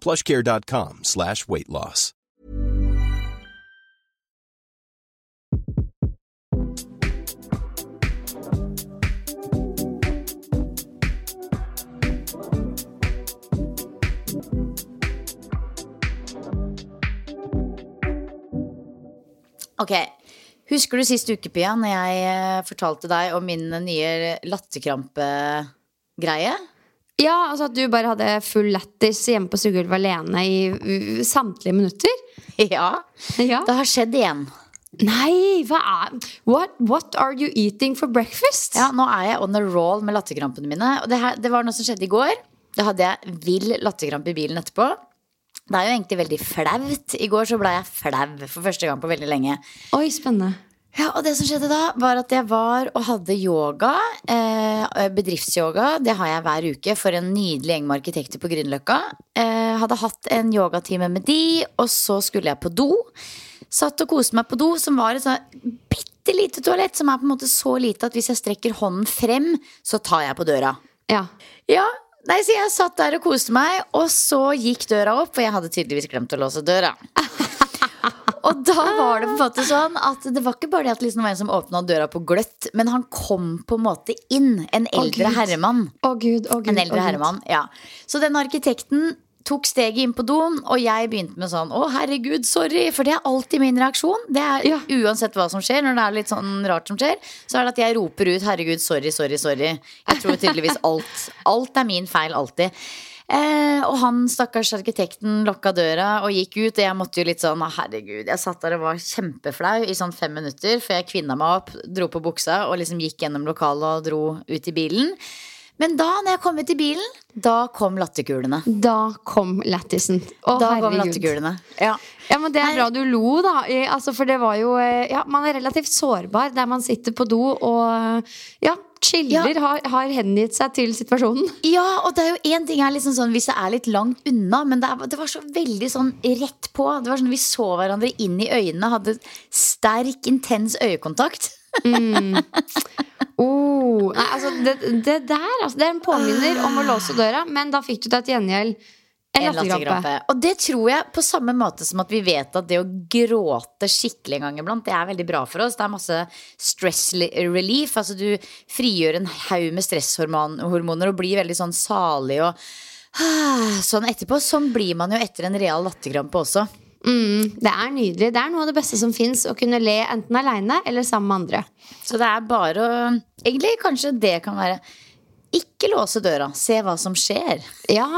plushcare.com slash weight loss. Ok, Husker du sist uke, Pia, når jeg eh, fortalte deg om min nye latterkrampegreie? Ja, altså at du bare hadde full lættis hjemme på stuegulvet alene i samtlige minutter? Ja. Ja. Det har skjedd igjen. Nei, hva er what, what are you eating for breakfast? Ja, Nå er jeg on a roll med latterkrampene mine. Og det, her, det var noe som skjedde i går. Da hadde jeg vill latterkrampe i bilen etterpå. Det er jo egentlig veldig flaut. I går så ble jeg flau for første gang på veldig lenge. Oi, spennende. Ja, og det som skjedde da, var at jeg var og hadde yoga. Eh, bedriftsyoga. Det har jeg hver uke for en nydelig gjeng med arkitekter på Grünerløkka. Eh, hadde hatt en yogatime med de, og så skulle jeg på do. Satt og koste meg på do, som var et sånn bitte lite toalett. Som er på en måte så lite at hvis jeg strekker hånden frem, så tar jeg på døra. Ja. Ja, nei, så jeg satt der og koste meg, og så gikk døra opp, for jeg hadde tydeligvis glemt å låse døra. Og da var det på en måte sånn at det var ikke bare det at liksom det var en som åpna døra på gløtt, men han kom på en måte inn. En eldre Gud. herremann. Å gud, å gud. En eldre herremann, ja. Så den arkitekten tok steget inn på doen, og jeg begynte med sånn 'Å, herregud, sorry'. For det er alltid min reaksjon. Det er Ja. Uansett hva som skjer, når det er litt sånn rart som skjer, så er det at jeg roper ut 'herregud, sorry, sorry, sorry'. Jeg tror tydeligvis alt. Alt er min feil alltid. Eh, og han stakkars arkitekten lokka døra og gikk ut, og jeg måtte jo litt sånn «Å, herregud. Jeg satt der og var kjempeflau i sånn fem minutter før jeg kvinna meg opp, dro på buksa og liksom gikk gjennom lokalet og dro ut i bilen. Men da, når jeg kom ut i bilen, da kom latterkulene. Da kom lættisen. Å, Da kom herregud. latterkulene. Ja. Ja, men Det er bra du lo, da. Altså, for det var jo eh, Ja, man er relativt sårbar der man sitter på do og ja, chiller, Ja. Har, har hengitt seg til situasjonen. Ja, og det er jo én ting liksom sånn hvis det er litt langt unna, men det, er, det var så veldig sånn rett på. Det var sånn Vi så hverandre inn i øynene, hadde sterk, intens øyekontakt. Oh, nei, altså, det, det der altså, Det er en påminner om å låse døra, men da fikk du deg til gjengjeld en latterkrampe. latterkrampe. Og det tror jeg på samme måte som at vi vet at det å gråte skikkelig en gang iblant, det er veldig bra for oss. Det er masse stress relief. Altså du frigjør en haug med stresshormoner og blir veldig sånn salig og sånn etterpå. Sånn blir man jo etter en real latterkrampe også. Mm, det er nydelig. Det er noe av det beste som fins. Å kunne le enten aleine eller sammen med andre. Så det er bare å Egentlig kanskje det kan være ikke låse døra. Se hva som skjer. Ja!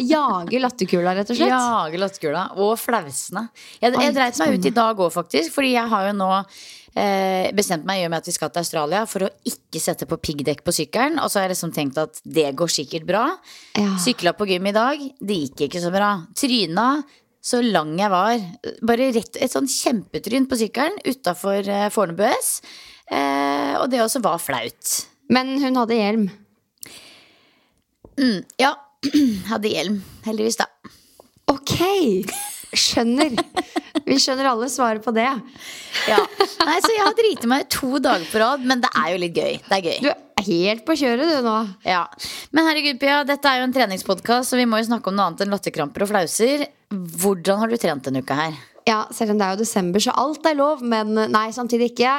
Jage latterkula, rett og slett. Jage latterkula. Og flausene. Jeg, jeg dreit meg ut i dag òg, faktisk. Fordi jeg har jo nå eh, bestemt meg i og med at vi skal til Australia for å ikke sette på piggdekk på sykkelen. Og så har jeg liksom tenkt at det går sikkert bra. Ja. Sykla på gym i dag. Det gikk ikke så bra. Tryna så lang jeg var. Bare rett, et sånn kjempetryn på sykkelen utafor eh, Fornebu S. Eh, og det også var flaut. Men hun hadde hjelm. Ja, hadde hjelm. Heldigvis, da. Ok! skjønner. Vi skjønner alle svaret på det. Ja. Nei, så jeg har driti meg to dager på rad, men det er jo litt gøy. Det er gøy. Du er helt på kjøret, du nå. Ja. Men herregud, Pia, dette er jo en treningspodkast, så vi må jo snakke om noe annet enn latterkramper og flauser. Hvordan har du trent denne uka her? Ja, selv om det er jo desember, så alt er lov, men nei, samtidig ikke.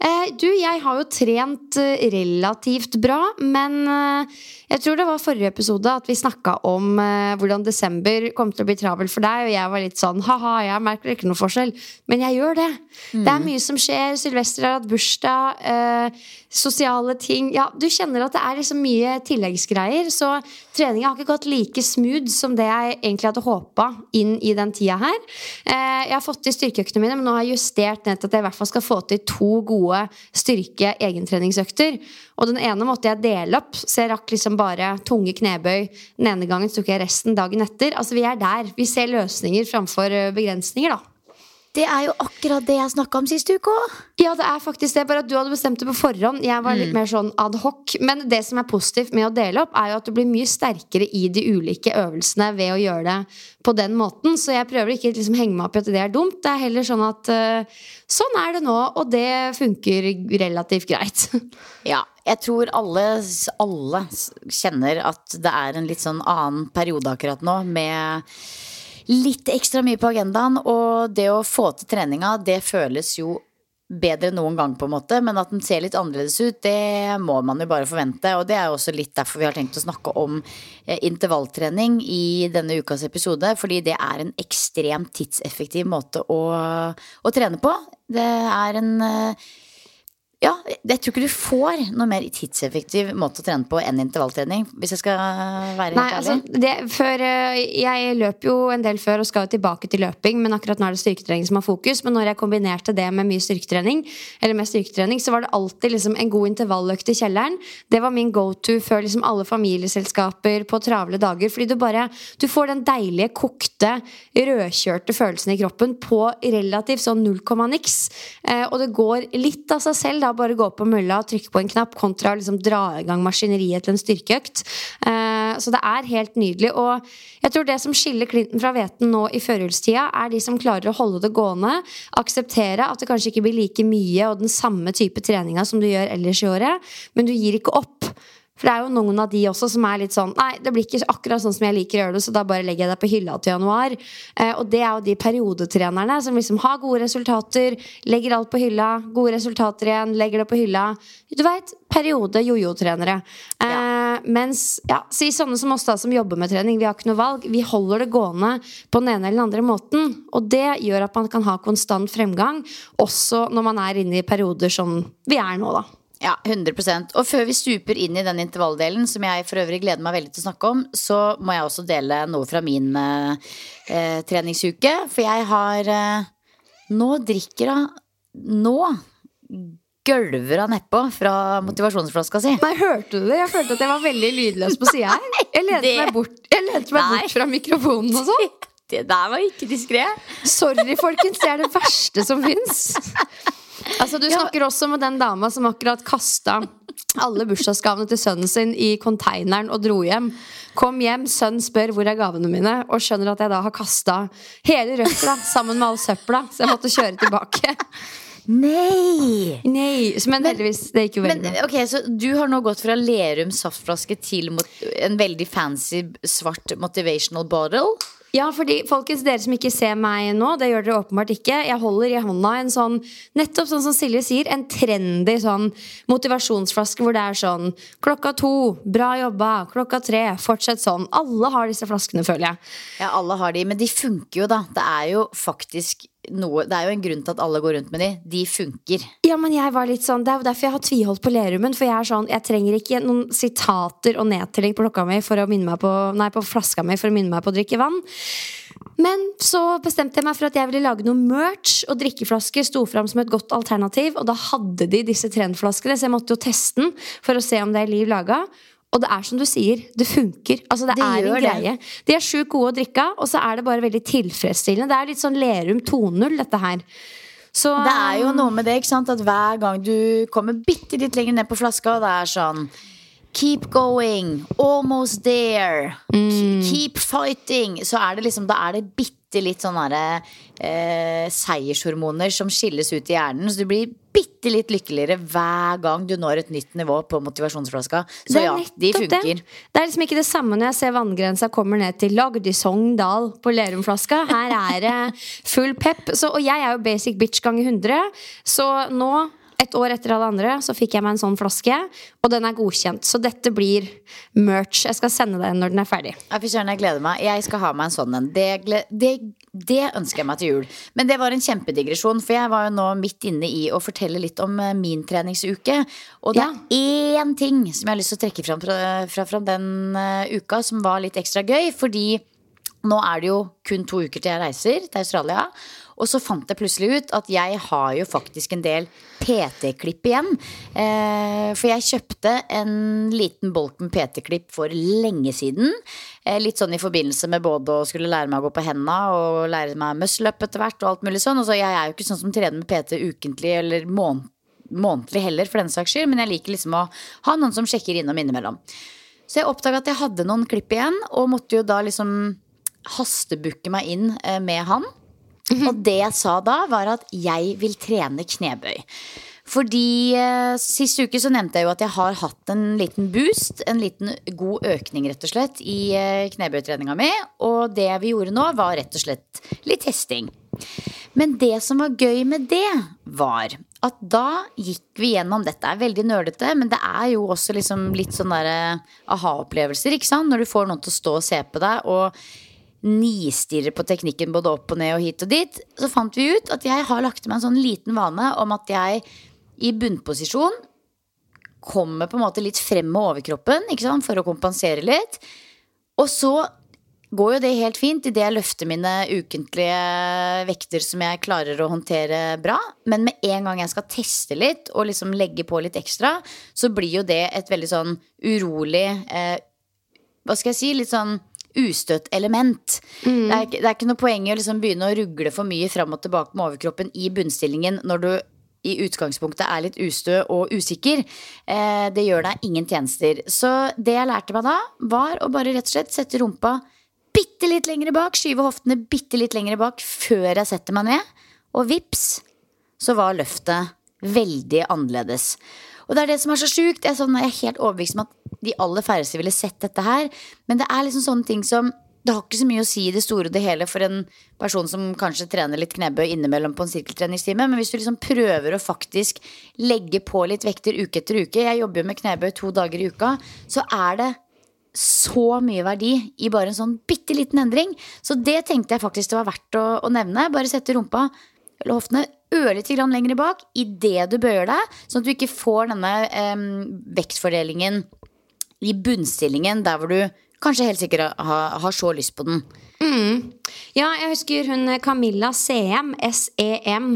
Eh, du, jeg har jo trent eh, relativt bra, men eh, jeg tror det var forrige episode at vi snakka om eh, hvordan desember kom til å bli travel for deg, og jeg var litt sånn ha-ha, jeg merker ikke noe forskjell. Men jeg gjør det. Det er mye som skjer. Sylvester har hatt bursdag, eh, sosiale ting. Ja, du kjenner at det er liksom mye tilleggsgreier, så treninga har ikke gått like smooth som det jeg egentlig hadde håpa inn i den tida her. Eh, jeg har fått til styrkeøktene mine, men nå har jeg justert ned til at jeg i hvert fall skal få til to gode styrke egentreningsøkter. Og den ene måtte jeg dele opp, så jeg rakk liksom bare tunge knebøy. Den ene gangen tok jeg resten dagen etter. Altså, vi er der. Vi ser løsninger framfor eh, begrensninger, da. Det er jo akkurat det jeg snakka om sist uke òg. Ja, det er faktisk det, bare at du hadde bestemt det på forhånd. Jeg var litt mer sånn ad hoc. Men det som er positivt med å dele opp, er jo at du blir mye sterkere i de ulike øvelsene ved å gjøre det på den måten. Så jeg prøver ikke liksom henge meg opp i at det er dumt. Det er heller sånn at uh, sånn er det nå, og det funker relativt greit. Ja, jeg tror alle, alle kjenner at det er en litt sånn annen periode akkurat nå, med litt ekstra mye på agendaen. Og det å få til treninga, det føles jo bedre noen gang, på en måte. Men at den ser litt annerledes ut, det må man jo bare forvente. Og det er jo også litt derfor vi har tenkt å snakke om eh, intervalltrening i denne ukas episode. Fordi det er en ekstremt tidseffektiv måte å, å trene på. Det er en eh, ja, jeg tror ikke du får noe mer tidseffektiv måte å trene på enn intervalltrening. Hvis jeg skal være Nei, altså, det, før, eh, jeg løp jo en del før og skal jo tilbake til løping, men akkurat nå er det styrketrening som har fokus. Men når jeg kombinerte det med mye styrketrening, eller med styrketrening, så var det alltid liksom en god intervalløkt i kjelleren. Det var min go to før liksom alle familieselskaper på travle dager. Fordi du bare Du får den deilige, kokte, rødkjørte følelsen i kroppen på relativt sånn null komma niks. Eh, og det går litt av seg selv, da. Bare gå på mølla og trykke på en knapp, kontra å liksom dra i gang maskineriet til en styrkeøkt. Eh, så det er helt nydelig. Og jeg tror det som skiller Clinton fra hveten nå i førjulstida, er de som klarer å holde det gående. Akseptere at det kanskje ikke blir like mye og den samme type treninga som du gjør ellers i året, men du gir ikke opp. For det er jo noen av de også som er litt sånn Nei, det blir ikke akkurat sånn som jeg liker å gjøre det, så da bare legger jeg deg på hylla til januar. Eh, og det er jo de periodetrenerne som liksom har gode resultater, legger alt på hylla, gode resultater igjen, legger det på hylla. Du veit, periode jojo-trenere. Eh, mens ja, si sånne som oss da som jobber med trening, vi har ikke noe valg. Vi holder det gående på den ene eller den andre måten. Og det gjør at man kan ha konstant fremgang, også når man er inne i perioder som vi er nå, da. Ja, 100% Og før vi stuper inn i den intervalldelen, som jeg for øvrig gleder meg veldig til å snakke om, så må jeg også dele noe fra min eh, treningsuke. For jeg har eh, Nå drikker hun Nå gølver hun nedpå fra motivasjonsflaska si. Nei, hørte du det? Jeg følte at jeg var veldig lydløs på sida her. Jeg lente Det- meg bort, jeg lente meg bort fra mikrofonen og sånn. Det der var ikke diskré. Sorry, folkens. Det er det verste som fins. Altså, du snakker også med den dama som akkurat kasta alle bursdagsgavene til sønnen sin i konteineren og dro hjem. Kom hjem, sønn spør hvor er gavene mine, og skjønner at jeg da har kasta hele røkla sammen med all søpla, så jeg måtte kjøre tilbake. Nei! Nei, Men heldigvis, det gikk jo veldig bra. Okay, Så du har nå gått fra Lerum saftflaske til en veldig fancy svart motivational bottle? Ja, fordi folkens, dere som ikke ser meg nå, det gjør dere åpenbart ikke. Jeg holder i hånda en sånn, nettopp sånn som Silje sier, en trendy sånn motivasjonsflaske hvor det er sånn klokka to, bra jobba, klokka tre, fortsett sånn. Alle har disse flaskene, føler jeg. Ja, alle har de, men de funker jo, da. Det er jo faktisk noe Det er jo en grunn til at alle går rundt med de. De funker. Ja, men jeg var litt sånn, Det er jo derfor jeg har tviholdt på Lerumen. For jeg er sånn, jeg trenger ikke noen sitater og nedtelling på klokka mi for å minne meg på, nei, på flaska mi for å minne meg på å drikke vann. Men så bestemte jeg meg for at jeg ville lage noe merch, og drikkeflasker sto fram som et godt alternativ. Og da hadde de disse trendflaskene, så jeg måtte jo teste den for å se om det er liv laga. Og det er som du sier, det funker. Altså Det, Det er en greie. det. De er sjukt gode å drikke av, og så er det bare veldig tilfredsstillende. Det er litt sånn Lerum 2.0, dette her. Så Det er jo noe med det, ikke sant? At hver gang du kommer bitte litt lenger ned på flaska, og det er sånn Keep going, almost there, keep fighting. Så er det liksom, da er det bitte bitte litt sånne eh, seiershormoner som skilles ut i hjernen. Så du blir bitte litt lykkeligere hver gang du når et nytt nivå på motivasjonsflaska. Så ja, de funker. det. Det er liksom ikke det samme når jeg ser vanngrensa kommer ned til lagd i Sogndal på Lerumflaska. Her er det full pep. Så, og jeg er jo basic bitch ganger 100, så nå et år etter alle andre så fikk jeg meg en sånn flaske, og den er godkjent. Så dette blir merch. Jeg skal sende den når den er ferdig. Ja, søren, jeg gleder meg. Jeg skal ha meg en sånn en. Det, det, det ønsker jeg meg til jul. Men det var en kjempedigresjon, for jeg var jo nå midt inne i å fortelle litt om eh, min treningsuke. Og det Ja. er én ting som jeg har lyst til å trekke fram fra, fra, fra den eh, uka, som var litt ekstra gøy. Fordi nå er det jo kun to uker til jeg reiser til Australia. Og så fant jeg plutselig ut at jeg har jo faktisk en del PT-klipp igjen. Eh, for jeg kjøpte en liten bolk PT-klipp for lenge siden. Eh, litt sånn i forbindelse med både å skulle lære meg å gå på henda og lære meg muscle up etter hvert. Og alt mulig sånn. Og så jeg er jo ikke sånn som trener med PT ukentlig eller måned, månedlig heller, for den saks skyld. Men jeg liker liksom å ha noen som sjekker innom innimellom. Så jeg oppdaga at jeg hadde noen klipp igjen, og måtte jo da liksom hastebooke meg inn eh, med han. Og det jeg sa da, var at jeg vil trene knebøy. Fordi eh, sist uke så nevnte jeg jo at jeg har hatt en liten boost, en liten god økning rett og slett, i eh, knebøytreninga mi. Og det vi gjorde nå, var rett og slett litt testing. Men det som var gøy med det, var at da gikk vi gjennom Dette er veldig nerdete, men det er jo også liksom litt sånn der eh, aha-opplevelser, ikke sant? Når du får noen til å stå og se på deg. og nistirrer på teknikken både opp og ned og hit og dit, så fant vi ut at jeg har lagt meg en sånn liten vane om at jeg i bunnposisjon kommer på en måte litt frem med overkroppen sant, for å kompensere litt. Og så går jo det helt fint idet jeg løfter mine ukentlige vekter som jeg klarer å håndtere bra. Men med en gang jeg skal teste litt og liksom legge på litt ekstra, så blir jo det et veldig sånn urolig eh, Hva skal jeg si? Litt sånn ustøtt element. Det, er, det er ikke noe poeng i å liksom begynne å rugle for mye fram og tilbake med overkroppen i bunnstillingen når du i utgangspunktet er litt ustø og usikker. Eh, det gjør deg ingen tjenester. Så det jeg lærte meg da, var å bare rett og slett sette rumpa bitte litt lengre bak, skyve hoftene bitte litt lengre bak før jeg setter meg ned. Og vips, så var løftet veldig annerledes. Og det er det som er så sjukt. Jeg er, sånn, jeg er helt overbevist om at de aller færreste ville sett dette her. Men det er liksom sånne ting som det har ikke så mye å si i det store og det hele for en person som kanskje trener litt knebøy innimellom på en sirkeltreningstime. Men hvis du liksom prøver å faktisk legge på litt vekter uke etter uke Jeg jobber jo med knebøy to dager i uka. Så er det så mye verdi i bare en sånn bitte liten endring. Så det tenkte jeg faktisk det var verdt å, å nevne. Bare sette rumpa eller hoftene ørlite grann lenger bak idet du bøyer deg, sånn at du ikke får denne em, vektfordelingen i bunnstillingen der hvor du kanskje helt sikkert har, har så lyst på den. Ja, jeg husker hun Camilla Camilla Sem, S-E-M.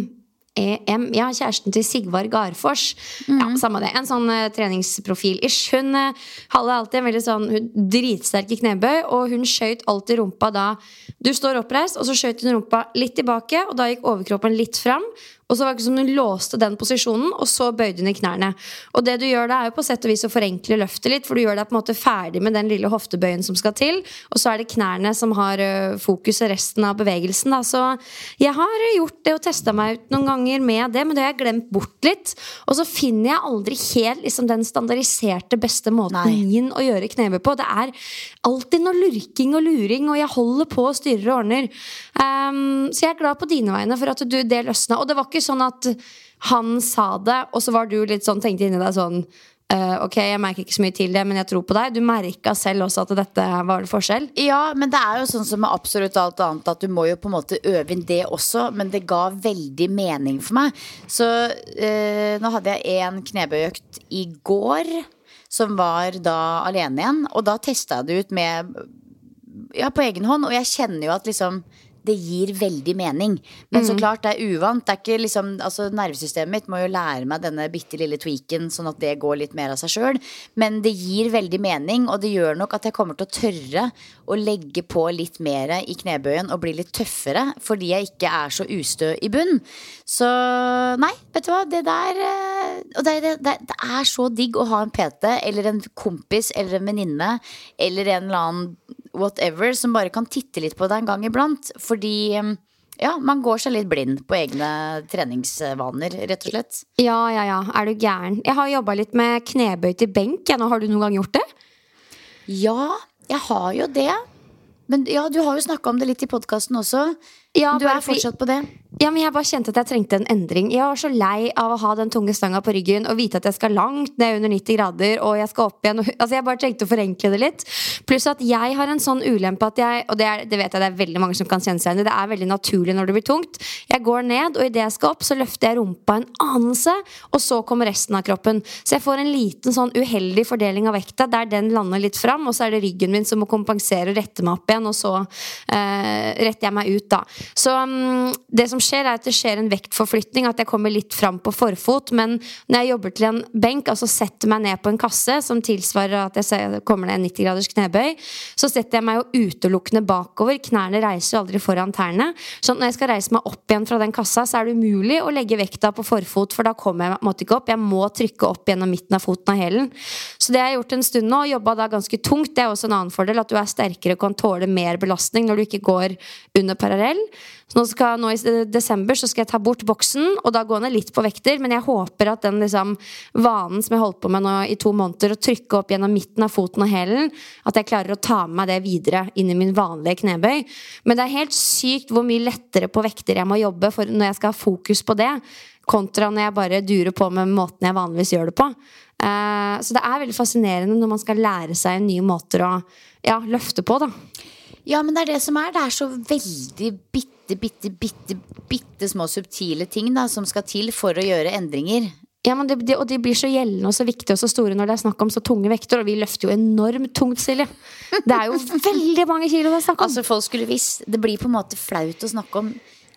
EM, ja, kjæresten til Sigvard Garfors. Ja, Samme det. En sånn uh, treningsprofil-ish. Hun uh, hadde alltid en veldig sånn hun, dritsterk i knebøy, og hun skøyt alltid rumpa da Du står oppreist, og så skøyt hun rumpa litt tilbake, og da gikk overkroppen litt fram. Og så var det ikke som hun låste den posisjonen, og så bøyde hun i knærne. Og det du gjør da, er jo på sett og vis å forenkle løftet litt, for du gjør deg på en måte ferdig med den lille hoftebøyen som skal til, og så er det knærne som har fokus fokuset resten av bevegelsen. Da. Så jeg har gjort det og testa meg ut noen ganger med det, men det har jeg glemt bort litt. Og så finner jeg aldri helt liksom, den standardiserte beste måten Nei. min å gjøre knebøy på. Det er alltid noe lurking og luring, og jeg holder på og styrer og ordner. Um, så jeg er glad på dine vegne for at du, det løsna. Og det var ikke sånn at han sa det, og så var du litt sånn, tenkte inni deg sånn Uh, ok, jeg merker ikke så mye til det, men jeg tror på deg. Du merka selv også at dette var en forskjell. Ja, men det er jo sånn som med absolutt alt annet at du må jo på en måte øve inn det også, men det ga veldig mening for meg. Så uh, nå hadde jeg en knebøyøkt i går som var da alene igjen, og da testa jeg det ut med ja, på egen hånd, og jeg kjenner jo at liksom det gir veldig mening. Men så klart, det er uvant. Det er ikke liksom, altså Nervesystemet mitt må jo lære meg denne bitte lille tweaken, sånn at det går litt mer av seg sjøl. Men det gir veldig mening, og det gjør nok at jeg kommer til å tørre å legge på litt mer i knebøyen og bli litt tøffere, fordi jeg ikke er så ustø i bunn. Så nei, vet du hva, det der eh, Og det, det, det, det er så digg å ha en PT eller en kompis eller en venninne eller en eller annen whatever som bare kan titte litt på deg en gang iblant. Fordi ja, man går seg litt blind på egne treningsvaner, rett og slett. Ja, ja, ja. Er du gæren? Jeg har jobba litt med knebøy til benk. Ja, nå har du noen gang gjort det? Ja, jeg har jo det. Men ja, du har jo snakka om det litt i podkasten også. Ja, du er fortsatt på det. Ja, men Jeg bare kjente at jeg trengte en endring. Jeg var så lei av å ha den tunge stanga på ryggen og vite at jeg skal langt ned under 90 grader og jeg skal opp igjen. Altså Jeg bare trengte å forenkle det litt. Pluss at jeg har en sånn ulempe at jeg Og det, er, det vet jeg det er veldig mange som kan kjenne seg igjen i. Det er veldig naturlig når det blir tungt. Jeg går ned, og idet jeg skal opp, så løfter jeg rumpa en anelse, og så kommer resten av kroppen. Så jeg får en liten sånn uheldig fordeling av vekta der den lander litt fram, og så er det ryggen min som må kompensere og rette meg opp igjen, og så eh, retter jeg meg ut, da. Så um, det som skjer, er at det skjer en vektforflytning, at jeg kommer litt fram på forfot. Men når jeg jobber til en benk, altså setter meg ned på en kasse som tilsvarer at jeg kommer ned en 90 graders knebøy, så setter jeg meg jo utelukkende bakover. Knærne reiser jo aldri foran tærne. Så når jeg skal reise meg opp igjen fra den kassa, så er det umulig å legge vekta på forfot, for da kommer jeg måte ikke opp. Jeg må trykke opp gjennom midten av foten av hælen. Så det jeg har gjort en stund nå, og jobba da ganske tungt. Det er også en annen fordel, at du er sterkere og kan tåle mer belastning når du ikke går under parallell. Så nå, skal, nå i desember så skal jeg ta bort boksen, og da gå ned litt på vekter. Men jeg håper at den liksom, vanen som jeg holdt på med nå i to måneder, å trykke opp gjennom midten av foten og hælen, at jeg klarer å ta med meg det videre inn i min vanlige knebøy. Men det er helt sykt hvor mye lettere på vekter jeg må jobbe for når jeg skal ha fokus på det, kontra når jeg bare durer på med måten jeg vanligvis gjør det på. Eh, så det er veldig fascinerende når man skal lære seg nye måter å ja, løfte på, da. Ja, men det er det som er. Det er så veldig bitte, bitte, bitte, bitte små subtile ting da, som skal til for å gjøre endringer. Ja, men det, det, Og de blir så gjeldende og så viktige og så store når det er snakk om så tunge vekter. Og vi løfter jo enormt tungt, Silje. Det er jo veldig mange kilo det er snakk om. Altså, folk skulle visst Det blir på en måte flaut å snakke om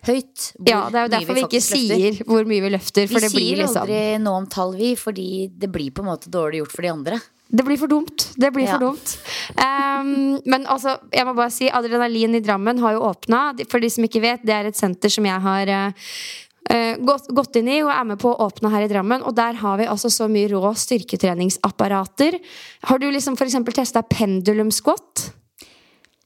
høyt. hvor ja, Det er jo derfor vi ikke faktisk løfter. sier hvor mye vi løfter. For Vi det blir sier liksom aldri noe om tall, vi, fordi det blir på en måte dårlig gjort for de andre. Det blir for dumt. Det blir Ja. for dumt. Um, men altså, jeg må bare si Adrenalin i Drammen har jo åpna. For de som ikke vet, det er et senter som jeg har eh, gått, gått inn i og er med på å åpne her i Drammen. Og der har vi altså så mye rå styrketreningsapparater. Har du liksom f.eks. testa pendulum squat?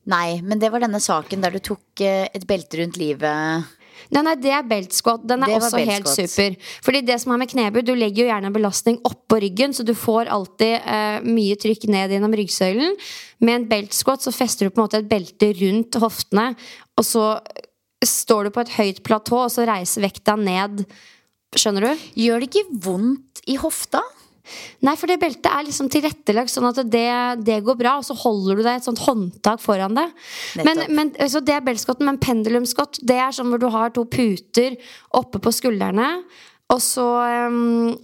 Nei, men det var denne saken der du tok eh, et belte rundt livet. Nei, nei, det er belt squat. Den er også helt super. Fordi det som er med knebøy, du legger jo gjerne en belastning oppå ryggen, så du får alltid eh, mye trykk ned gjennom ryggsøylen. Med en belt squat så fester du på en måte et belte rundt hoftene, og så står du på et høyt platå, og så reiser vekta ned. Skjønner du? Gjør det ikke vondt i hofta? Nei, for det beltet er liksom tilrettelagt sånn at det, det går bra, og så holder du deg et sånt håndtak foran det. Men, men, så det er beltskotten, men pendulumskott, det er sånn hvor du har to puter oppe på skuldrene, og så um,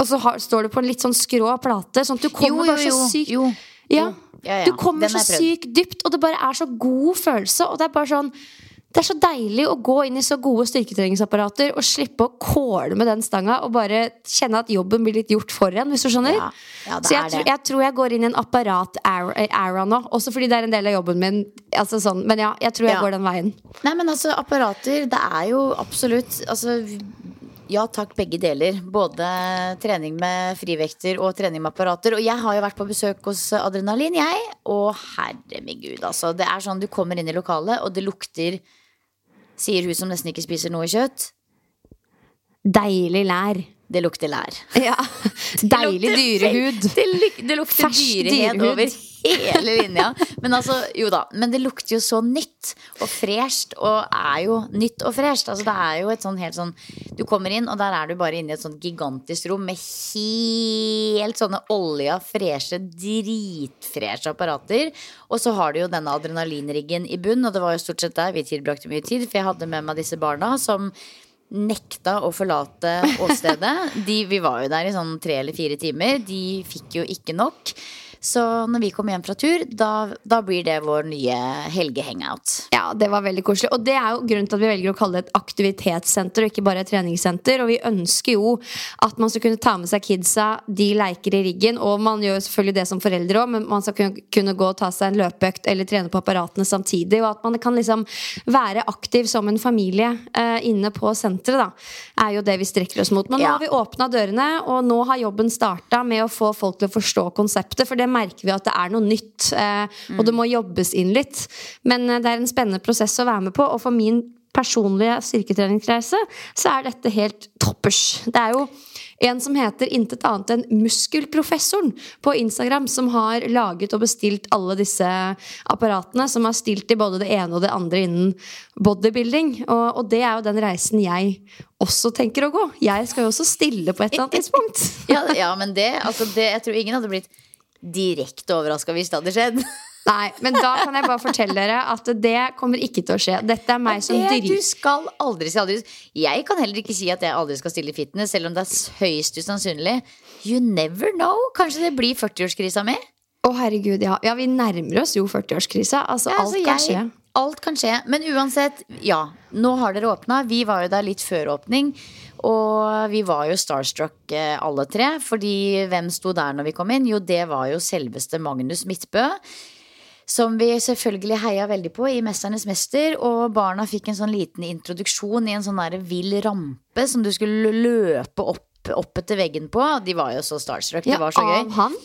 og så har, står du på en litt sånn skrå plate, sånn at du kommer bare så sykt jo. Ja, Ja, ja. Du kommer så sykt dypt, og det bare er så god følelse. Og det er bare sånn det er så deilig å gå inn i så gode styrketreningsapparater og slippe å kåle med den stanga og bare kjenne at jobben blir litt gjort for en, hvis du skjønner. Ja, ja, det så jeg, tror- jeg tror jeg går inn i en apparat-era nå, også fordi det er en del av jobben min. Altså sånn, men ja, jeg tror jeg Ja. går den veien. Nei, men altså, apparater, det er jo absolutt Altså, ja takk, begge deler. Både trening med frivekter og trening med apparater. Og jeg har jo vært på besøk hos Adrenalin, jeg. Og herre min gud, altså. Det er sånn du kommer inn i lokalet, og det lukter Sier hun som nesten ikke spiser noe kjøtt. Deilig lær. Det lukter lær. Ja. Deilig lukter dyrehud. Det, luk- det lukter Fersk dyrehed dyrehud. over hele linja. Men altså, jo da. Men det lukter jo så nytt og fresht, og er jo nytt og fresht. Altså, det er jo et sånn helt sånn Du kommer inn, og der er du bare inne i et sånt gigantisk rom med helt sånne olja, freshe, dritfreshe apparater. Og så har du jo denne adrenalinriggen i bunn, og det var jo stort sett der vi tilbrakte mye tid, for jeg hadde med meg disse barna som nekta å forlate åstedet. De, vi var jo der i sånn tre eller fire timer. De fikk jo ikke nok. Så når vi kommer hjem fra tur, da, da blir det vår nye helgehangout. Ja, det var veldig koselig. Og det er jo grunnen til at vi velger å kalle det et aktivitetssenter og ikke bare et treningssenter. Og vi ønsker jo at man skal kunne ta med seg kidsa, de leker i riggen. Og man gjør selvfølgelig det som foreldre òg, men man skal kunne, gå og ta seg en løpeøkt eller trene på apparatene samtidig. Og at man kan liksom være aktiv som en familie eh, inne på senteret, da. Er jo det vi strekker oss mot. Men nå Ja. har vi åpna dørene, og nå har jobben starta med å få folk til å forstå konseptet. For det merker vi at det er noe nytt. Eh, og det må jobbes inn litt. Men eh, det er en spennende prosess å være med på. Og for min personlige styrketreningsreise så er dette helt toppers. Det er jo en som heter intet annet enn Muskelprofessoren på Instagram, som har laget og bestilt alle disse apparatene, som har stilt i både det ene og det andre innen bodybuilding. Og, og det er jo den reisen jeg også tenker å gå. Jeg skal jo også stille på et eller annet tidspunkt. Ja, ja men det, altså det Jeg tror ingen hadde blitt direkte overraska hvis det hadde skjedd. Nei, men da kan jeg bare fortelle dere at det kommer ikke til å skje. Dette er meg som driver du skal aldri si aldri. Jeg kan heller ikke si at jeg aldri skal stille i fitness, selv om det er høyst usannsynlig. You never know. Kanskje det blir 40-årskrisa mi? Å, herregud, ja. ja. Vi nærmer oss jo 40-årskrisa. Altså, Ja, alt altså, kan jeg- skje. Alt kan skje. Men uansett, ja. Nå har dere åpna. Vi var jo der litt før åpning. Og vi var jo starstruck eh, alle tre. Fordi hvem sto der når vi kom inn? Jo, det var jo selveste Magnus Midtbø. Som vi selvfølgelig heia veldig på i 'Mesternes mester'. Og barna fikk en sånn liten introduksjon i en sånn der vill rampe som du skulle løpe opp, opp etter veggen på. De var jo så starstruck. Ja, det var så gøy. av han.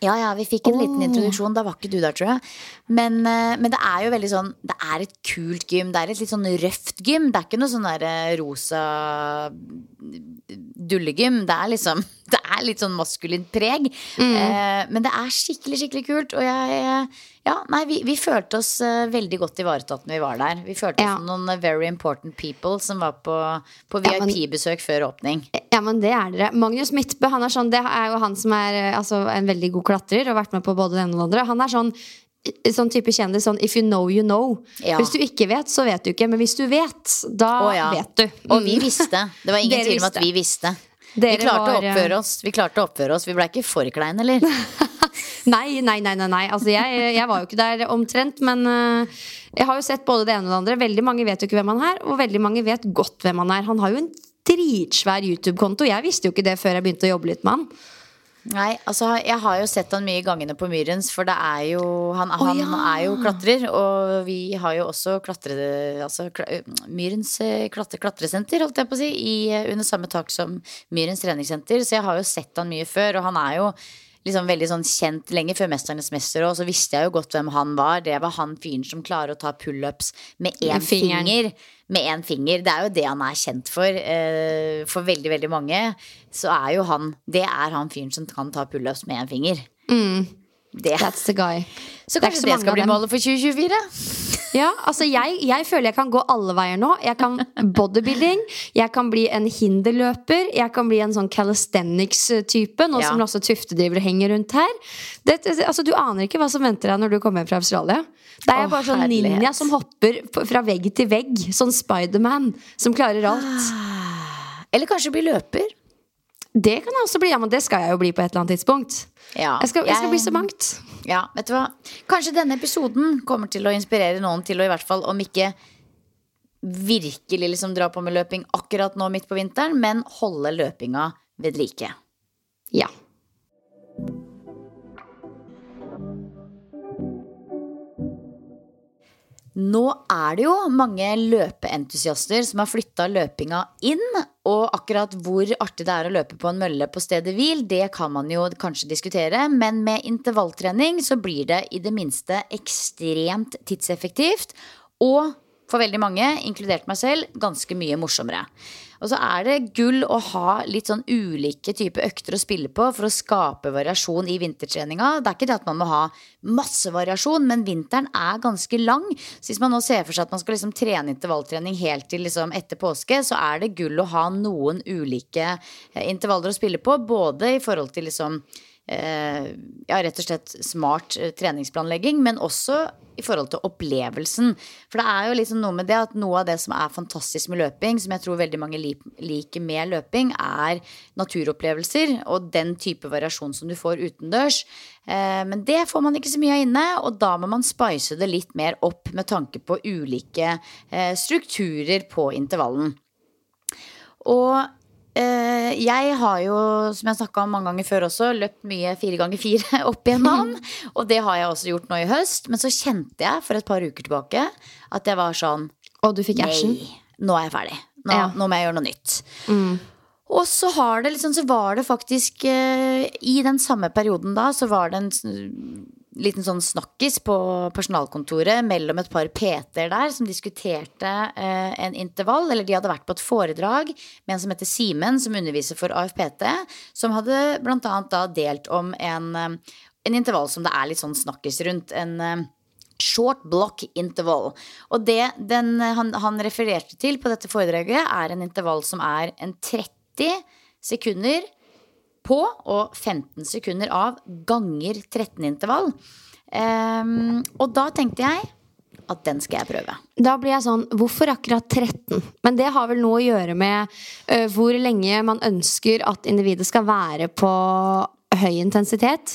Ja, ja, vi fikk en liten introduksjon. Da var ikke du der, tror jeg. Men, eh, men det er jo veldig sånn Det er et kult gym. Det er et litt sånn røft gym. Det er ikke noe sånn der eh, rosa dullegym. Det er liksom Det er litt sånn maskulint preg. Eh, men det er skikkelig, skikkelig kult. Og jeg Ja, nei, vi, vi følte oss eh, veldig godt ivaretatt når vi var der. Vi følte Ja. oss som noen eh, very important people som var på, på VIP-besøk før åpning. Ja, men det er dere. Magnus Midtbø han er sånn, det er jo han som er eh, altså, en veldig god klatrer og har vært med på både det ene og det andre. Han er sånn Sånn type kjendis sånn if you know, you know. Ja. Hvis du ikke vet, så vet du ikke. Men hvis du vet, da oh, ja. vet du. Og vi Mm. visste. Det var ingen Dere tvil om at vi visste. Vi klarte var, å oppføre oss. Vi klarte å oppføre oss. Vi ble ikke for kleine, eller? Nei, nei, nei, nei, nei. Altså, jeg, jeg var jo ikke der omtrent, men uh, jeg har jo sett både det ene og det andre. Veldig mange vet jo ikke hvem han er, og veldig mange vet godt hvem han er. Han har jo en dritsvær YouTube-konto. Jeg visste jo ikke det før jeg begynte å jobbe litt med han. Nei, altså jeg har jo sett han mye i gangene på Myrens, for det er jo Han, han ja. er jo klatrer, og vi har jo også klatre... Altså Myrens eh, klatre, klatresenter, holdt jeg på å si, i, eh, under samme tak som Myrens treningssenter, så jeg har jo sett han mye før, og han er jo liksom veldig sånn kjent lenge før Mesternes mester, og så visste jeg jo godt hvem han var. Det var han fyren som klarer å ta pullups med én finger. Med én finger. Det er jo det han er kjent for. Eh, for veldig, veldig mange. Så er jo han Det er han fyren som kan ta pullups med én finger. Det. That's the guy. Så Det kanskje så det skal bli målet for 2024? Ja, altså jeg, jeg føler jeg kan gå alle veier nå. Jeg kan bodybuilding, jeg kan bli en hinderløper, jeg kan bli en sånn calisthenics-type, nå Ja. som driver og henger rundt her. Det, altså, du aner ikke hva som venter deg når du kommer hjem fra Australia. Det er Åh, bare sånn herlighet. ninja som hopper fra vegg til vegg. Sånn Spiderman som klarer alt. Eller kanskje bli løper? Det kan jeg også bli, ja, men det skal jeg jo bli på et eller annet tidspunkt. Ja, Jeg skal, jeg skal bli så mangt. Ja, vet du hva? Kanskje denne episoden kommer til å inspirere noen til å i hvert fall, om ikke virkelig liksom dra på med løping akkurat nå midt på vinteren, men holde løpinga ved like. Ja. Nå er det jo mange løpeentusiaster som har flytta løpinga inn. Og akkurat hvor artig det er å løpe på en mølle på stedet hvil, det kan man jo kanskje diskutere. Men med intervalltrening så blir det i det minste ekstremt tidseffektivt. Og for veldig mange, inkludert meg selv, ganske mye morsommere. Og så er det gull å ha litt sånn ulike typer økter å spille på for å skape variasjon i vintertreninga. Det er ikke det at man må ha masse variasjon, men vinteren er ganske lang. Så hvis man nå ser for seg at man skal liksom trene intervalltrening helt til liksom etter påske, så er det gull å ha noen ulike eh, intervaller å spille på. Både i forhold til liksom eh, ja, rett og slett smart eh, treningsplanlegging, men også i forhold til opplevelsen. For det er jo liksom noe med det at noe av det som er fantastisk med løping, som jeg tror veldig mange liker med løping, er naturopplevelser og den type variasjon som du får utendørs. Eh, men det får man ikke så mye av inne, og da må man spice det litt mer opp med tanke på ulike eh, strukturer på intervallen. Og jeg har jo, som jeg snakka om mange ganger før også, løpt mye fire ganger fire opp igjennom. Og det har jeg også gjort nå i høst. Men så kjente jeg for et par uker tilbake at jeg var sånn Og du fikk action. Nå er jeg ferdig. Nå, Ja. nå må jeg gjøre noe nytt. Og så, har det liksom, så var det faktisk eh, I den samme perioden da, så var det en liten sånn snakkis på personalkontoret mellom et par PT-er der som diskuterte eh, en intervall. Eller de hadde vært på et foredrag med en som heter Simen, som underviser for AFPT. Som hadde annet da delt om en, eh, en intervall som det er litt sånn snakkis rundt. En eh, Short block interval. Og det den, han, han refererte til på dette foredraget, er en intervall som er en 30 sekunder på og 15 sekunder av ganger 13 intervall. Um, og da tenkte jeg at den skal jeg prøve. Da blir jeg sånn, hvorfor akkurat 13? Men det har vel noe å gjøre med uh, hvor lenge man ønsker at individet skal være på høy intensitet.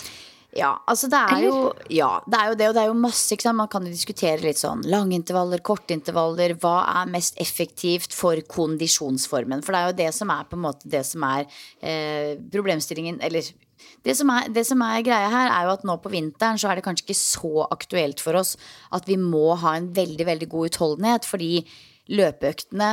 Ja, altså det er jo Ja, det er jo det, og det er jo masse. Man kan jo diskutere litt sånn lange intervaller, korte intervaller. Hva er mest effektivt for kondisjonsformen? For det er jo det som er på en måte det som er eh, problemstillingen, eller det som, er, det som er greia her, er jo at nå på vinteren så er det kanskje ikke så aktuelt for oss at vi må ha en veldig, veldig god utholdenhet, fordi løpeøktene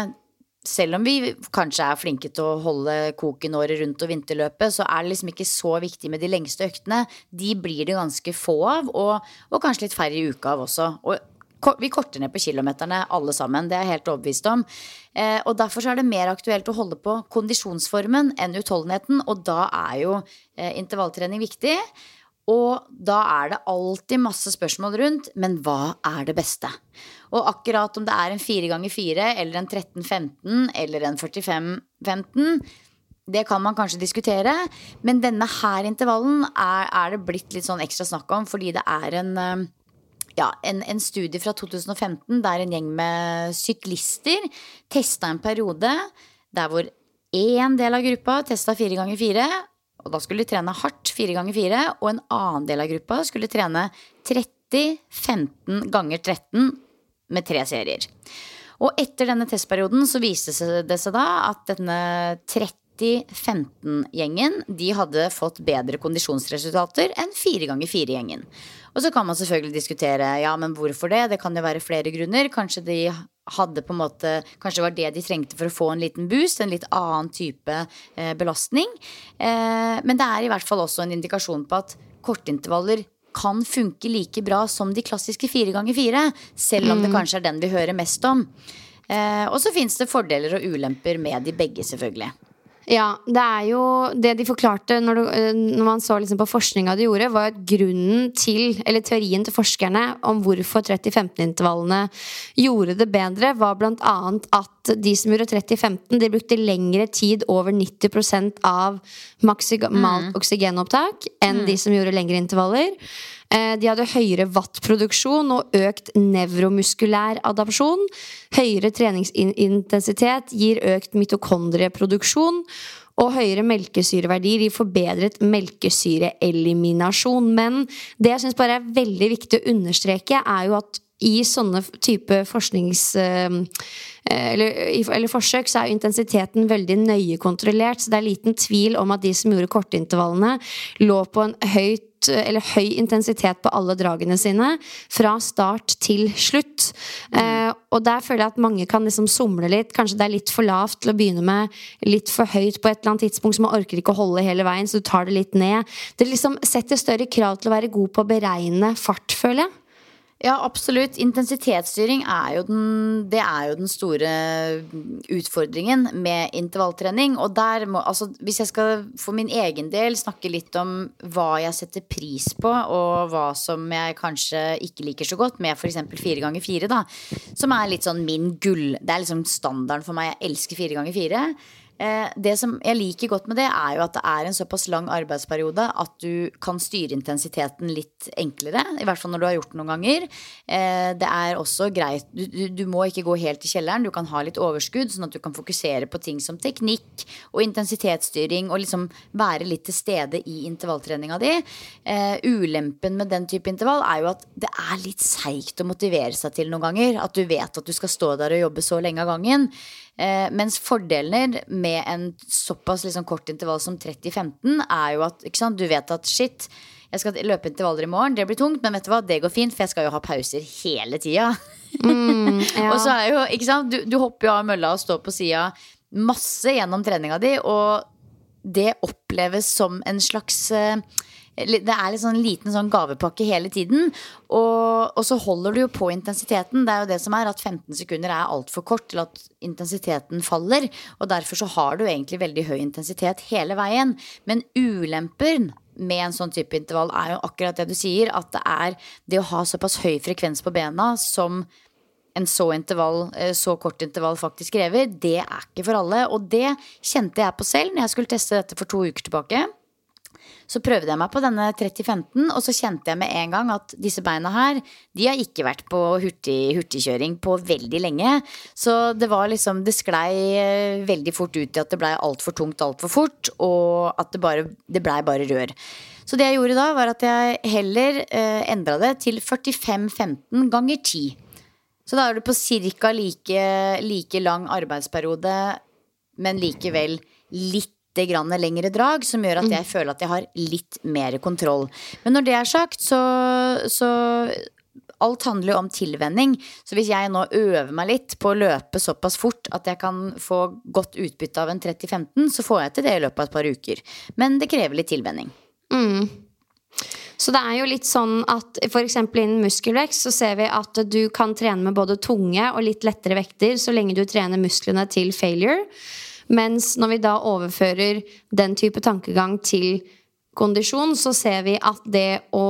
selv om vi kanskje er flinke til å holde koken året rundt og vinterløpet, så er det liksom ikke så viktig med de lengste øktene. De blir det ganske få av, og, og kanskje litt færre i uka av også. Og vi korter ned på kilometerne alle sammen, det er jeg helt overbevist om. Eh, og derfor er det mer aktuelt å holde på kondisjonsformen enn utholdenheten, og da er jo eh, intervalltrening viktig. Og da er det alltid masse spørsmål rundt, men hva er det beste? Og akkurat om det er en 4 ganger 4 eller en 13-15 eller en 45-15, det kan man kanskje diskutere. Men denne her intervallen er, er det blitt litt sånn ekstra snakk om, fordi det er en eh, ja, en, en studie fra 2015 der en gjeng med syklister testa en periode der hvor én del av gruppa testa fire ganger fire, og da skulle de trene hardt fire ganger fire, og en annen del av gruppa skulle trene 30, 15 ganger 13 med tre serier. Og etter denne testperioden så viste det seg da at denne 30-15-gjengen de hadde fått bedre kondisjonsresultater enn 4 ganger 4-gjengen. Og så kan man selvfølgelig diskutere ja, men hvorfor det. Det kan jo være flere grunner. Kanskje de hadde på en måte Kanskje det var det de trengte for å få en liten boost, en litt annen type eh, belastning. Eh, men det er i hvert fall også en indikasjon på at kortintervaller kan funke like bra som de klassiske fire ganger fire, selv om det kanskje er den vi hører mest om. Eh, og så fins det fordeler og ulemper med de begge, selvfølgelig. Ja, det er jo det de forklarte når, du, eh, når man så liksom på forskninga de gjorde, var at grunnen til, eller teorien til forskerne om hvorfor 30-15-intervallene gjorde det bedre, var annet at de som gjorde 30-15, de brukte lengre tid over 90% av maksimalt oksygenopptak enn de som gjorde lengre intervaller. Eh, De hadde høyere wattproduksjon og økt nevromuskulær adapsjon. Høyere treningsintensitet gir økt mitokondrieproduksjon. Og høyere melkesyreverdier gir forbedret melkesyreeliminasjon. Men det jeg syns bare er veldig viktig å understreke, er jo at i sånne type forsknings... eh, Eller, eller forsøk så er intensiteten veldig nøye kontrollert, så det er liten tvil om at de som gjorde kortintervallene, lå på en høyt eller høy intensitet på alle dragene sine fra start til slutt. Eh, og der føler jeg at mange kan liksom somle litt. Kanskje det er litt for lavt til å begynne med, litt for høyt på et eller annet tidspunkt, så man orker ikke å holde hele veien, så du tar det litt ned. Det liksom setter større krav til å være god på å beregne fart, føler jeg. Ja, absolutt. Intensitetsstyring er jo den, det er jo den store utfordringen med intervalltrening. Og der må, altså, hvis jeg skal for min egen del snakke litt om hva jeg setter pris på, og hva som jeg kanskje ikke liker så godt med f.eks. fire ganger fire, da. Som er litt sånn min gull. Det er liksom standarden for meg. Jeg elsker fire ganger fire. Eh, Det som jeg liker godt med det, er jo at det er en såpass lang arbeidsperiode at du kan styre intensiteten litt enklere. I hvert fall når du har gjort det noen ganger. Eh, Det er også greit du, du, du må ikke gå helt i kjelleren. Du kan ha litt overskudd, sånn at du kan fokusere på ting som teknikk og intensitetsstyring. Og liksom være litt til stede i intervalltreninga di. Eh, ulempen med den type intervall er jo at det er litt seigt å motivere seg til noen ganger. At du vet at du skal stå der og jobbe så lenge av gangen. Eh, mens fordelene med en såpass liksom kort intervall som 30-15 er jo at sant, du vet at shit, jeg skal løpe intervaller i morgen, det blir tungt, men vet du hva, det går fint, for jeg skal jo ha pauser hele tida. Ja. Og så er jo, ikke sant, du, du hopper jo av mølla og står på sida masse gjennom treninga di, og det oppleves som en slags eh, det er litt sånn liten sånn gavepakke hele tiden. Og, og, så holder du jo på intensiteten. Det er jo det som er at 15 sekunder er altfor kort til at intensiteten faller. Og derfor så har du egentlig veldig høy intensitet hele veien. Men ulemper med en sånn type intervall er jo akkurat det du sier. At det er det å ha såpass høy frekvens på bena som en så, intervall, eh, så kort intervall faktisk krever, det er ikke for alle. Og det kjente jeg på selv når jeg skulle teste dette for to uker tilbake. Så prøvde jeg meg på denne 3015, og så kjente jeg med en gang at disse beina her, de har ikke vært på hurtig, hurtigkjøring på veldig lenge. Så det var liksom Det sklei eh, veldig fort ut i at det blei altfor tungt altfor fort, og at det, bare, det blei bare rør. Så det jeg gjorde da, var at jeg heller eh, endra det til 45-15 ganger 10. Så da er du på ca. Like, like lang arbeidsperiode, men likevel litt grann lengre drag, som gjør at jeg føler at jeg har litt mer kontroll. Men når det er sagt, så, så alt handler jo om tilvenning. Så hvis jeg nå øver meg litt på å løpe såpass fort at jeg kan få godt utbytte av en 30-15, så får jeg til det i løpet av et par uker. Men det krever litt tilvenning. Mm. Så det er jo litt sånn at f.eks. innen muskelvekst så ser vi at du kan trene med både tunge og litt lettere vekter så lenge du trener musklene til failure. Mens når vi da overfører den type tankegang til kondisjon, så ser vi at det å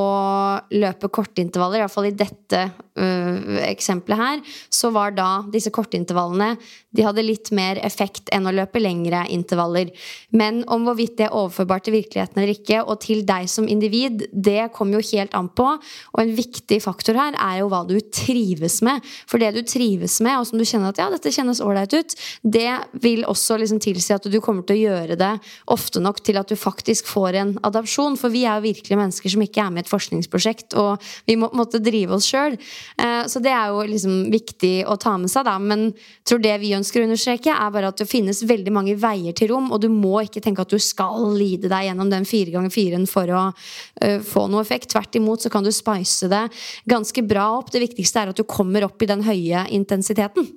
løpe kortintervaller, iallfall i dette uh, eksempelet her, så var da disse kortintervallene De hadde litt mer effekt enn å løpe lengre intervaller. Men om hvorvidt det er overførbart til virkeligheten eller ikke, og til deg som individ, det kommer jo helt an på. Og en viktig faktor her er jo hva du trives med. For det du trives med, og som du kjenner at ja, dette kjennes ålreit ut, det vil også liksom tilsi at du kommer til å gjøre det ofte nok til at du faktisk får en adopsjon. For vi er jo virkelig mennesker som ikke er med i et forskningsprosjekt, og vi må måtte drive oss sjøl. Eh, så det er jo liksom viktig å ta med seg, da. Men tror det vi ønsker å understreke, er bare at det finnes veldig mange veier til rom, og du må ikke tenke at du skal lide deg gjennom den fire ganger firen for å uh, få noe effekt. Tvert imot så kan du spice det ganske bra opp. Det viktigste er at du kommer opp i den høye intensiteten.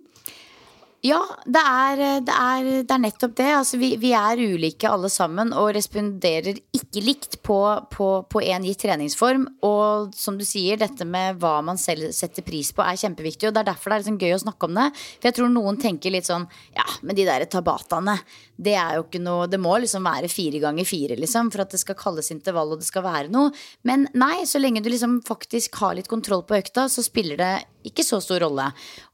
Ja, det er, det er, det er nettopp det. Altså, vi, vi, er ulike alle sammen og responderer ikke likt på, på, på en gitt treningsform. Og som du sier, dette med hva man selv setter pris på, er kjempeviktig. Og det er derfor det er liksom gøy å snakke om det. For jeg tror noen tenker litt sånn Ja, men de der tabataene, det er jo ikke noe Det må liksom være fire ganger fire, liksom, for at det skal kalles intervall og det skal være noe. Men nei, så lenge du liksom faktisk har litt kontroll på økta, så spiller det ikke så stor rolle.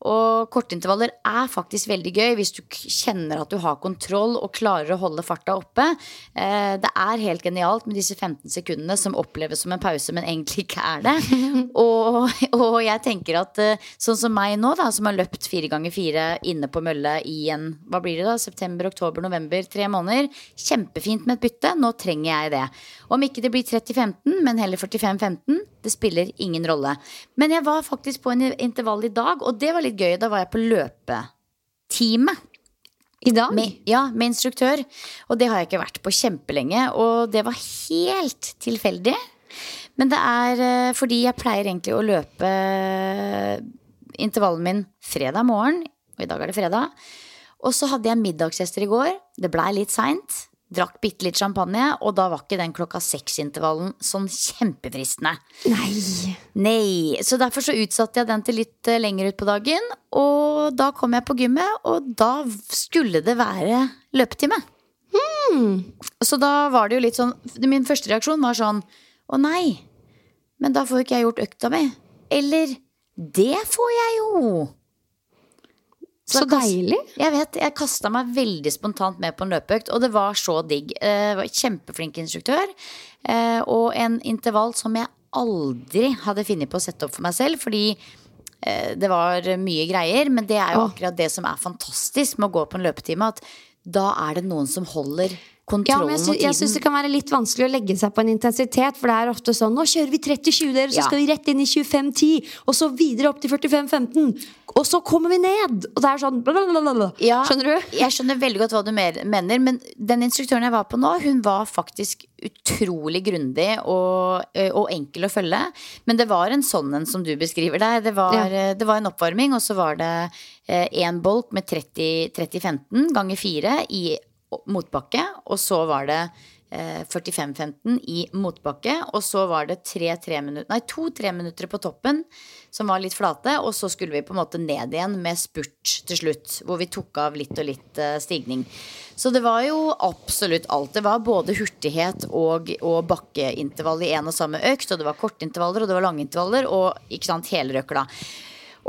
Og kortintervaller er faktisk veldig gøy hvis du kjenner at du har kontroll og klarer å holde farta oppe. Eh, det er helt genialt med disse 15 sekundene som oppleves som en pause, men egentlig ikke er det. Og, og jeg tenker at eh, sånn som meg nå, da, som har løpt fire ganger fire inne på mølle i en hva blir det da, september, oktober, november, tre måneder. Kjempefint med et bytte. Nå trenger jeg det. Om ikke det blir 30-15, men heller 45-15, det spiller ingen rolle. Men jeg var faktisk på en intervall i dag, og det var litt gøy. Da var jeg på løpeteamet. I dag? Med, ja, med instruktør. Og det har jeg ikke vært på kjempelenge. Og det var helt tilfeldig. Men det er eh, fordi jeg pleier egentlig å løpe intervallen min fredag morgen, og i dag er det fredag. Og så hadde jeg middagsgjester i går. Det blei litt seint. Drakk bitte litt champagne, og da var ikke den klokka seks-intervallen sånn kjempefristende. Nei. Nei. Så derfor så utsatte jeg den til litt eh, lenger ut på dagen. Og da kom jeg på gymmet, og da skulle det være løpetime. Hmm. Så da var det jo litt sånn Min første reaksjon var sånn Å nei, men da får jo ikke jeg gjort økta mi. Eller det får jeg jo. Så, deilig. Jeg vet, jeg kasta meg veldig spontant med på en løpeøkt, og det var så digg. Det var Kjempeflink instruktør. eh, Og en intervall som jeg aldri hadde funnet på å sette opp for meg selv, fordi eh, det var mye greier. Men det er jo akkurat det som er fantastisk med å gå på en løpetime, at da er det noen som holder Ja, men jeg, sy jeg syns det kan være litt vanskelig å legge seg på en intensitet. For det er ofte sånn Nå kjører vi 30-20, dere, så Ja. skal vi rett inn i 25-10. Og så videre opp til 45-15. Og så kommer vi ned! Og det er sånn blablabla. Ja, Skjønner du? Jeg skjønner veldig godt hva du mener, men den instruktøren jeg var på nå, hun var faktisk utrolig grundig og, og enkel å følge. Men det var en sånn en som du beskriver der. Det var, Ja. det var en oppvarming, og så var det én bolk med 30-15 ganger 4 i motbakke. Og så var det eh, 45-15 i motbakke. Og så var det tre, tre minutter, nei, to tre minutter på toppen som var litt flate. Og så skulle vi på en måte ned igjen med spurt til slutt. Hvor vi tok av litt og litt eh, stigning. Så det var jo absolutt alt. Det var både hurtighet og, og bakkeintervall i en og samme økt. Og det var kortintervaller og det var lange intervaller og ikke sant, hele røkla.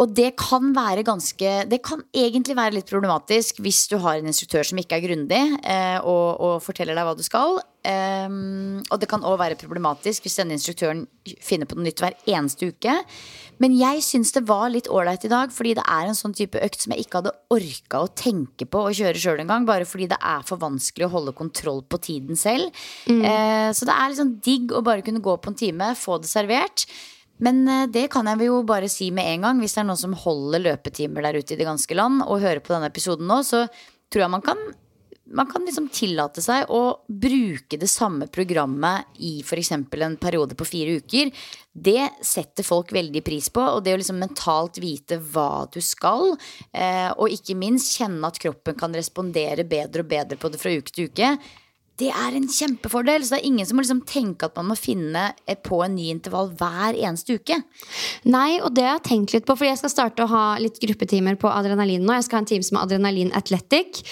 Og det kan være ganske Det kan egentlig være litt problematisk hvis du har en instruktør som ikke er grundig eh, og, og, forteller deg hva du skal. Um, og det kan òg være problematisk hvis denne instruktøren finner på noe nytt hver eneste uke. Men jeg syns det var litt ålreit i dag, fordi det er en sånn type økt som jeg ikke hadde orka å tenke på å kjøre sjøl engang. Bare fordi det er for vanskelig å holde kontroll på tiden selv. Mm. Eh, så det er liksom digg å bare kunne gå på en time, få det servert. Men eh, det kan jeg jo bare si med en gang. Hvis det er noen som holder løpetimer der ute i det ganske land, og hører på denne episoden nå, så tror jeg man kan, man kan liksom tillate seg å bruke det samme programmet i f.eks. en periode på fire uker. Det setter folk veldig pris på. Og det å liksom mentalt vite hva du skal, eh, og ikke minst kjenne at kroppen kan respondere bedre og bedre på det fra uke til uke, det er en kjempefordel. Så det er ingen som må liksom tenke at man må finne på en ny intervall hver eneste uke. Nei, og det har jeg tenkt litt på, for jeg skal starte å ha litt gruppetimer på adrenalin nå. Jeg skal ha en time som adrenalin athletic.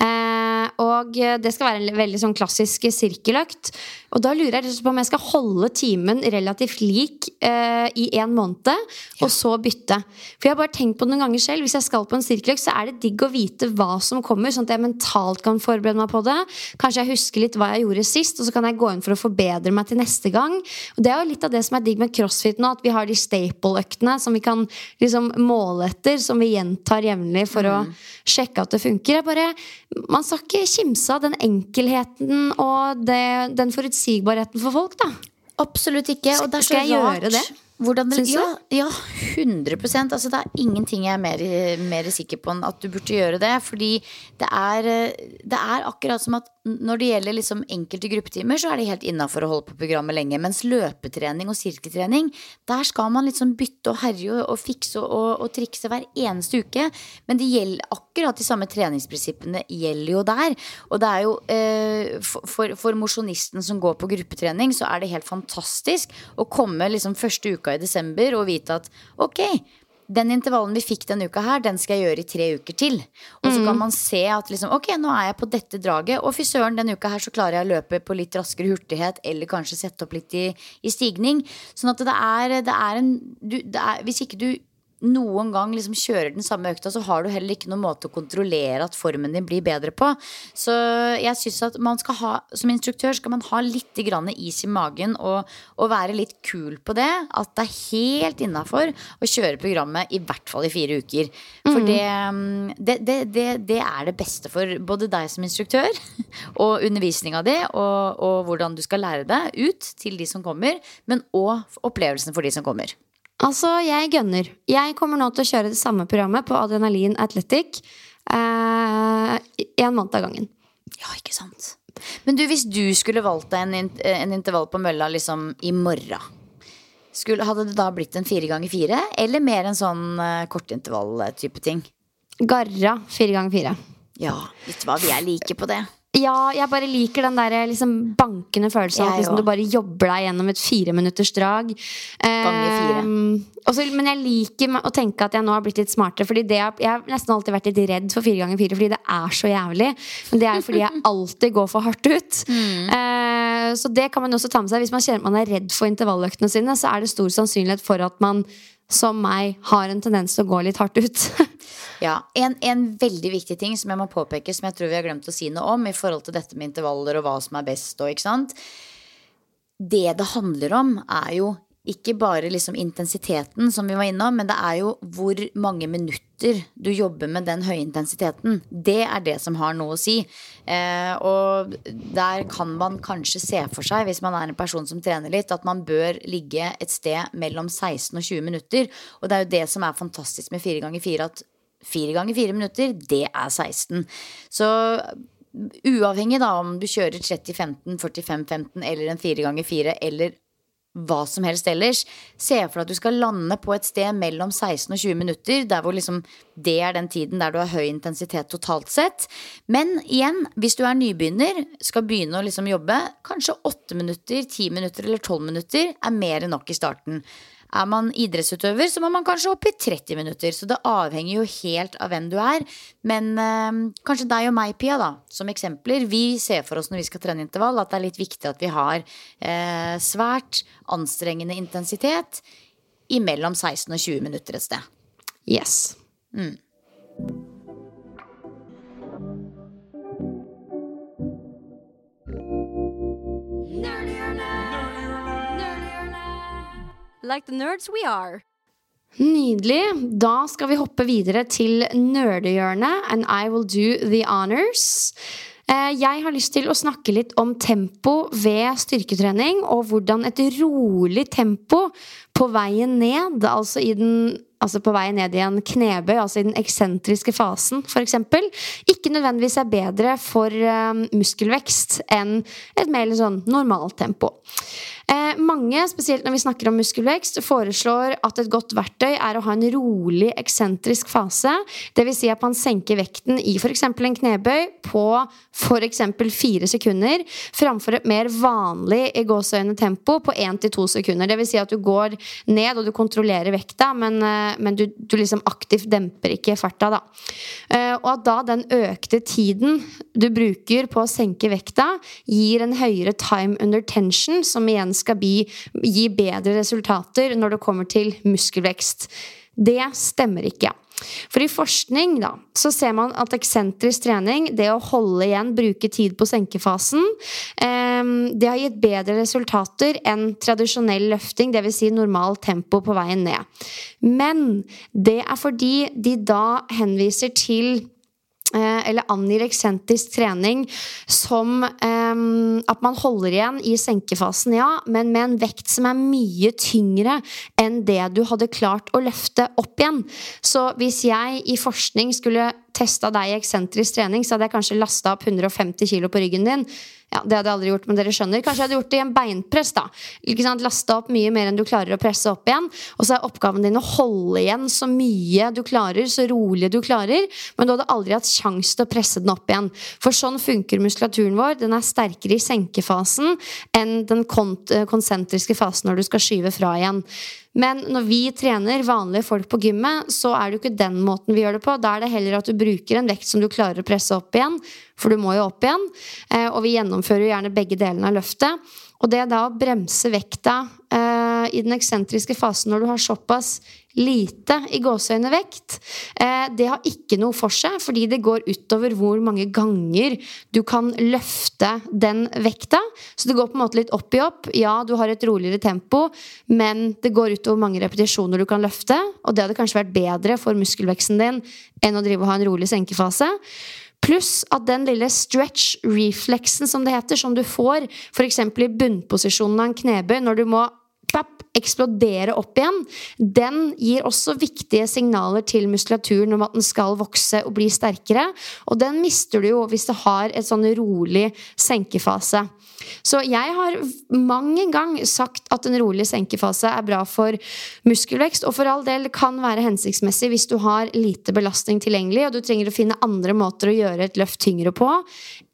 Eh, og det skal være en veldig sånn klassisk sirkeløkt. Og da lurer jeg på om jeg skal holde timen relativt lik eh, i en måned, og så bytte. For jeg har bare tenkt på det noen ganger selv. Hvis jeg skal på en sirkeløkt, så er det digg å vite hva som kommer, sånn at jeg mentalt kan forberede meg på det. Kanskje jeg husker litt hva jeg gjorde sist, og så kan jeg gå inn for å forbedre meg til neste gang. Og det er jo litt av det som er digg med crossfit nå, at vi har de staple-øktene som vi kan liksom måle etter, som vi gjentar jevnlig for mm. å sjekke at det funker. Jeg Bare, man skal ikke kimse av den enkelheten og det, den forutsigbarheten for folk, da. Absolutt ikke. Og det er så Skal jeg rart. gjøre det? Hvordan ja, ja, 100 altså, Det er ingenting jeg er mer, mer, sikker på enn at du burde gjøre det. Fordi det er, det er akkurat som at når det gjelder liksom enkelte gruppetimer, så er det helt innafor å holde på programmet lenge. Mens løpetrening og sirkeltrening, der skal man liksom bytte og herje og, fikse og, og, trikse hver eneste uke. Men det gjelder akkurat de samme treningsprinsippene gjelder jo der. Og det er jo eh, for, for mosjonisten som går på gruppetrening, så er det helt fantastisk å komme liksom første uka i desember og vite at ok, den intervallen vi fikk denne uka her, den skal jeg gjøre i tre uker til. Og så kan mm. man se at liksom, ok, nå er jeg på dette draget, og fy søren, denne uka her så klarer jeg å løpe på litt raskere hurtighet, eller kanskje sette opp litt i, i stigning. Sånn at det er, det er en du, det er, Hvis ikke du noen gang liksom kjører den samme økta, så har du heller ikke noen måte å kontrollere at formen din blir bedre på. Så jeg syns at man skal ha, som instruktør skal man ha litt is i magen og, og, være litt kul på det. At det er helt innafor å kjøre programmet i hvert fall i fire uker. For mm. det, det, det, det, er det beste for både deg som instruktør og undervisninga di, og, og hvordan du skal lære deg ut til de som kommer, men òg opplevelsen for de som kommer. Altså, jeg gønner. Jeg kommer nå til å kjøre det samme programmet på Adrenalin Athletic eh, en måned av gangen. Ja, ikke sant. Men du, hvis du skulle valgt deg en, en intervall på mølla liksom i morgen, skulle, hadde det da blitt en fire ganger fire, eller mer en sånn uh, kortintervall-type ting? Garra fire ganger fire. Ja, vet du hva, vi er like på det. Ja, jeg bare liker den der liksom, bankende følelsen av at liksom, du bare jobber deg gjennom et fireminutters drag. Ganger fire. Eh, også, men jeg liker å tenke at jeg nå har blitt litt smartere. Fordi det, jeg har nesten alltid vært litt redd for fire ganger fire fordi det er så jævlig. Men det er fordi jeg alltid går for hardt ut. Mm. Eh, så det kan man også ta med seg. Hvis man kjenner at man er redd for intervalløktene sine, så er det stor sannsynlighet for at man som meg har en tendens til å gå litt hardt ut. Ja, en, en, veldig viktig ting som jeg må påpeke, som jeg tror vi har glemt å si noe om, i forhold til dette med intervaller og hva som er best og ikke sant. Det det handler om, er jo ikke bare liksom intensiteten, som vi var innom, men det er jo hvor mange minutter du jobber med den høye intensiteten. Det er det som har noe å si. Eh, og der kan man kanskje se for seg, hvis man er en person som trener litt, at man bør ligge et sted mellom 16 og 20 minutter. Og det er jo det som er fantastisk med 4 ganger 4 at Fire ganger fire minutter, det er 16. Så uavhengig da om du kjører 30-15, 45-15 eller en fire ganger fire eller hva som helst ellers. Se for deg at du skal lande på et sted mellom 16 og 20 minutter, der hvor liksom det er den tiden der du har høy intensitet totalt sett. Men igjen, hvis du er nybegynner, skal begynne å liksom jobbe, kanskje 8 minutter, 10 minutter eller 12 minutter er mer enn nok i starten. Er man idrettsutøver, så må man kanskje opp i 30 minutter. Så det avhenger jo helt av hvem du er. Men øh, kanskje deg og meg, Pia, da, som eksempler. Vi ser for oss når vi skal trene intervall, at det er litt viktig at vi har øh, svært anstrengende intensitet i mellom 16 og 20 minutter et sted. Yes. Mm. Like the nerds we are. Nydelig. Da skal vi hoppe videre til nerdehjørnet, and I will do the honors. Eh, jeg har lyst til å snakke litt om tempo ved styrketrening, og hvordan et rolig tempo på veien ned, altså, den, altså på vei ned i en knebøy, altså i den eksentriske fasen f.eks., ikke nødvendigvis er bedre for um, muskelvekst enn et mer sånn normalt tempo. Eh, mange, spesielt når vi snakker om muskelvekst, foreslår at et godt verktøy er å ha en rolig, eksentrisk fase. Dvs. Si at man senker vekten i f.eks. en knebøy på f.eks. fire sekunder, framfor et mer vanlig i gåseøyne tempo på én til to sekunder. Dvs. Si at du går ned og du kontrollerer vekta, men, eh, men du, du, liksom aktivt demper ikke farta. Da. Eh, og at da den økte tiden du bruker på å senke vekta, gir en høyere time under tension, som igjen skal bli, gi bedre resultater når det kommer til muskelvekst. Det stemmer ikke. For i forskning da, så ser man at eksentrisk trening, det å holde igjen, bruke tid på senkefasen, eh, det har gitt bedre resultater enn tradisjonell løfting, dvs. Si normal tempo på veien ned. Men det er fordi de da henviser til eller angir eksentrisk trening som um, at man holder igjen i senkefasen, ja, men med en vekt som er mye tyngre enn det du hadde klart å løfte opp igjen. Så hvis jeg i forskning skulle testa deg i eksentrisk trening, så hadde jeg kanskje lasta opp 150 kg på ryggen din. Ja, Det hadde jeg aldri gjort, men dere skjønner. Kanskje jeg hadde gjort det i en beinpress. da. Ikke sant? Laste opp mye mer enn du klarer å presse opp igjen. Og så er oppgaven din å holde igjen så mye du klarer, så rolig du klarer. Men du hadde aldri hatt sjanse til å presse den opp igjen. For sånn funker muskulaturen vår. Den er sterkere i senkefasen enn den konsentriske fasen når du skal skyve fra igjen. Men når vi trener vanlige folk på gymmet, så er det jo ikke den måten vi gjør det på. Da er det heller at du bruker en vekt som du klarer å presse opp igjen, for du må jo opp igjen. Eh, og vi gjennomfører jo gjerne begge delene av løftet. Og det da å bremse vekta eh, i den eksentriske fasen når du har såpass lite i gåseøyne vekt, eh, det har ikke noe for seg, fordi det går utover hvor mange ganger du kan løfte den vekta. Så det går på en måte litt opp i opp. Ja, du har et roligere tempo, men det går utover mange repetisjoner du kan løfte, og det hadde kanskje vært bedre for muskelveksten din enn å drive og ha en rolig senkefase. Pluss at den lille stretch reflexen som det heter, som du får f.eks. i bunnposisjonen av en knebøy når du må eksplodere opp igjen, den gir også viktige signaler til muskulaturen om at den skal vokse og bli sterkere. Og den mister du jo hvis du har et sånn rolig senkefase. Så jeg har mang en gang sagt at en rolig senkefase er bra for muskelvekst, og for all del kan være hensiktsmessig hvis du har lite belastning tilgjengelig, og du trenger å finne andre måter å gjøre et løft tyngre på,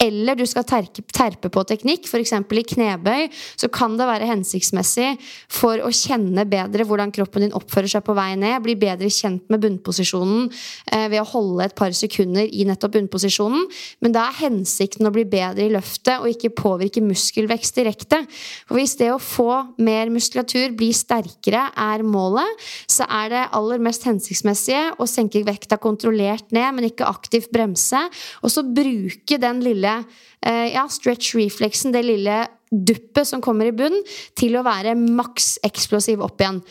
eller du skal terpe, terpe på teknikk, f.eks. i knebøy, så kan det være hensiktsmessig for å kjenne bedre hvordan kroppen din oppfører seg på vei ned, bli bedre kjent med bunnposisjonen eh, ved å holde et par sekunder i nettopp bunnposisjonen, men da er hensikten å bli bedre i løftet og ikke påvirke muskelvekst direkte. For hvis det å få mer muskulatur, bli sterkere, er målet, så er det aller mest hensiktsmessige å senke vekta kontrollert ned, men ikke aktivt bremse. Og så bruke den lille eh, ja, stretch reflexen, det lille duppet som kommer i bunnen, til å være maks eksplosiv opp igjen.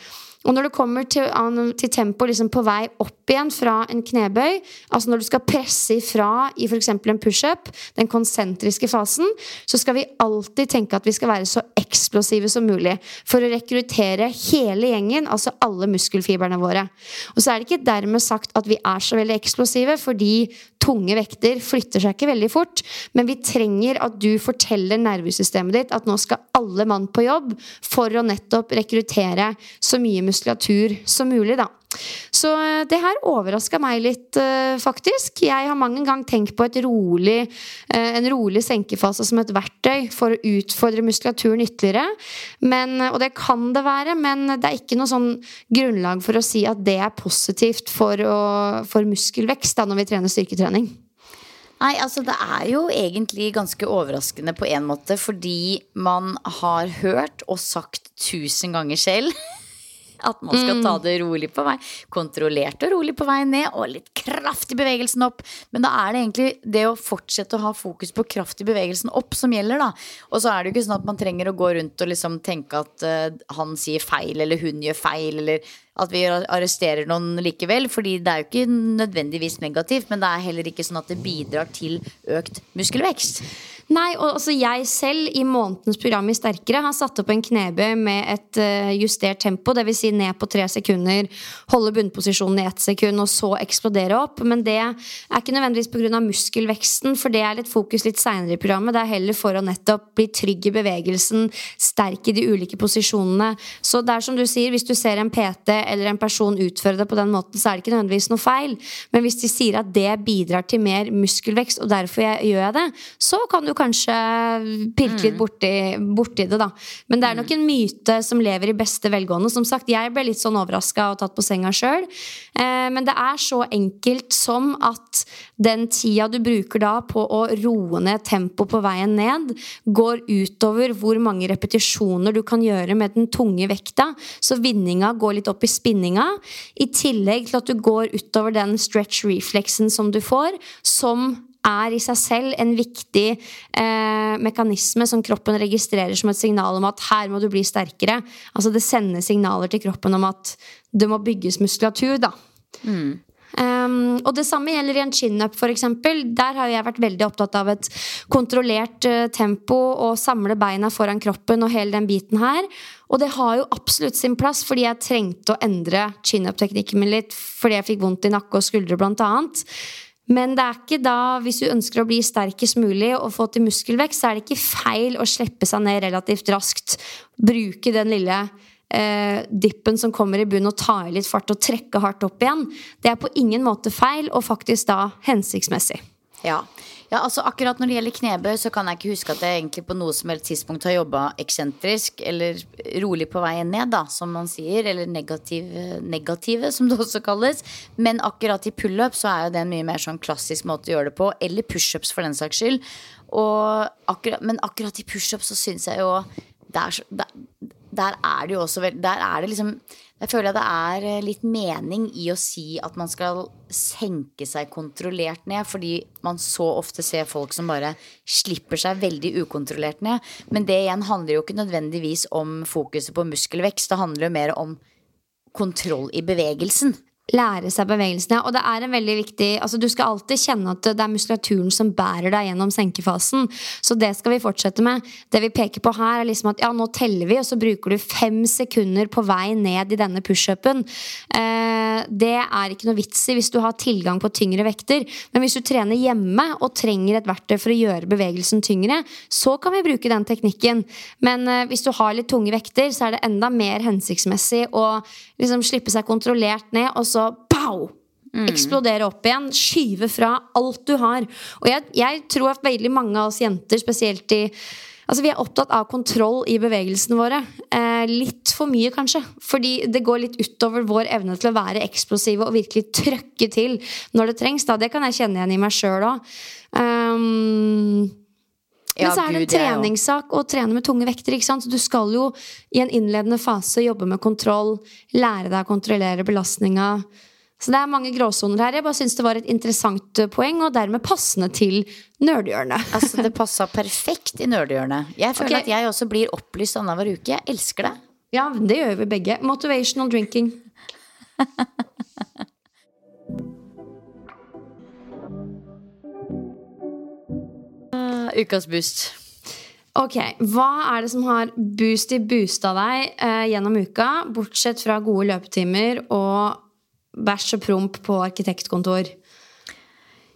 Og når det kommer til, til tempo liksom på vei opp igjen fra en knebøy, altså når du skal presse ifra i f.eks. en pushup, den konsentriske fasen, så skal vi alltid tenke at vi skal være så eksplosive som mulig for å rekruttere hele gjengen, altså alle muskelfibrene våre. Og så er det ikke dermed sagt at vi er så veldig eksplosive, fordi tunge vekter flytter seg ikke veldig fort, men vi trenger at du forteller nervesystemet ditt at nå skal alle mann på jobb for å nettopp rekruttere så mye muskulatur som mulig, da. Så eh, det her overraska meg litt, eh, faktisk. Jeg har mange ganger tenkt på rolig, eh, en rolig senkefase som et verktøy for å utfordre muskulaturen ytterligere. Men, og det kan det være, men det er ikke noe sånn grunnlag for å si at det er positivt for, å, for muskelvekst da, når vi trener styrketrening. Nei, altså det er jo egentlig ganske overraskende på en måte, fordi man har hørt og sagt tusen ganger selv at man skal ta det rolig på vei. Kontrollert og rolig på vei ned, og litt kraft i bevegelsen opp. Men da er det egentlig det å fortsette å ha fokus på kraft i bevegelsen opp som gjelder, da. Og så er det jo ikke sånn at man trenger å gå rundt og liksom tenke at uh, han sier feil, eller hun gjør feil, eller at vi arresterer noen likevel. Fordi det er jo ikke nødvendigvis negativt, men det er heller ikke sånn at det bidrar til økt muskelvekst. Nei, og altså jeg selv i månedens program i Sterkere har satt opp en knebøy med et eh, justert tempo, dvs. Si ned på tre sekunder, holde bunnposisjonen i ett sekund, og så eksplodere opp. Men det er ikke nødvendigvis pga. muskelveksten, for det er litt fokus litt seinere i programmet. Det er heller for å nettopp bli trygg i bevegelsen, sterk i de ulike posisjonene. Så det er som du sier, hvis du ser en PT eller en person utføre det på den måten, så er det ikke nødvendigvis noe feil. Men hvis de sier at det bidrar til mer muskelvekst, og derfor gjør jeg det, så kan du kanskje pirke litt borti, borti det, da. Men det er nok en myte som lever i beste velgående. Som sagt, jeg ble litt sånn overraska og tatt på senga sjøl. Eh, men det er så enkelt som at den tida du bruker da på å roe ned tempoet på veien ned, går utover hvor mange repetisjoner du kan gjøre med den tunge vekta. Så vinninga går litt opp i spinninga. I tillegg til at du går utover den stretch reflexen som du får, som er i seg selv en viktig eh, mekanisme som kroppen registrerer som et signal om at her må du bli sterkere. Altså det sender signaler til kroppen om at det må bygges muskulatur, da. Um, og det samme gjelder i en chin-up, f.eks. Der har jeg vært veldig opptatt av et kontrollert uh, tempo og samle beina foran kroppen og hele den biten her. Og det har jo absolutt sin plass, fordi jeg trengte å endre chin-up-teknikken min litt fordi jeg fikk vondt i nakke og skuldre, blant annet. Men det er ikke da, hvis du ønsker å bli sterkest mulig og få til muskelvekst, så er det ikke feil å slippe seg ned relativt raskt. Bruke den lille eh, dippen som kommer i bunnen, og ta i litt fart og trekke hardt opp igjen. Det er på ingen måte feil, og faktisk da hensiktsmessig. Ja. Ja, altså Akkurat når det gjelder knebøy, så kan jeg ikke huske at jeg egentlig på noe som helst tidspunkt har jobba eksentrisk eller rolig på veien ned, da, som man sier. Eller negativ, negative, som det også kalles. Men akkurat i pullup så er jo det en mye mer sånn klassisk måte å gjøre det på. Eller pushups, for den saks skyld. Akkurat, men akkurat i pushups så syns jeg jo der, der, der er det jo også veldig, Der er det liksom Jeg føler at det er eh, litt mening i å si at man skal senke seg kontrollert ned, fordi man så ofte ser folk som bare slipper seg veldig ukontrollert ned. Men det igjen handler jo ikke nødvendigvis om fokuset på muskelvekst. Det handler jo mer om kontroll i bevegelsen. Lære seg bevegelsene. Og det er en veldig viktig altså Du skal alltid kjenne at det er muskulaturen som bærer deg gjennom senkefasen. Så det skal vi fortsette med. Det vi peker på her, er liksom at ja, nå teller vi, og så bruker du fem sekunder på vei ned i denne pushupen. Eh, det er ikke noe vits i hvis du har tilgang på tyngre vekter. Men hvis du trener hjemme og trenger et verktøy for å gjøre bevegelsen tyngre, så kan vi bruke den teknikken. Men eh, hvis du har litt tunge vekter, så er det enda mer hensiktsmessig å liksom slippe seg kontrollert ned, og så pow! Eksplodere opp igjen. Skyve fra alt du har. Og jeg, jeg tror at veldig mange av oss jenter, spesielt i Altså Vi er opptatt av kontroll i bevegelsene våre. Eh, litt for mye, kanskje. Fordi det går litt utover vår evne til å være eksplosive og virkelig trøkke til når det trengs. Da. Det kan jeg kjenne igjen i meg sjøl òg. Um, men så er det en treningssak å trene med tunge vekter. ikke sant? Så du skal jo i en innledende fase jobbe med kontroll, lære deg å kontrollere belastninga. Så det er mange gråsoner her. Jeg bare syns det var et interessant eh, poeng, og dermed passende til nerdehjørnet. Altså Det passa perfekt i nerdehjørnet. Jeg føler okay. at jeg også blir opplyst annenhver uke. Jeg elsker det. Ja, det gjør vi begge. Motivational drinking. Ukas boost. Ok, Hva er det som har boost i boosta deg eh, gjennom uka, bortsett fra gode løpetimer og bæsj og promp på arkitektkontor?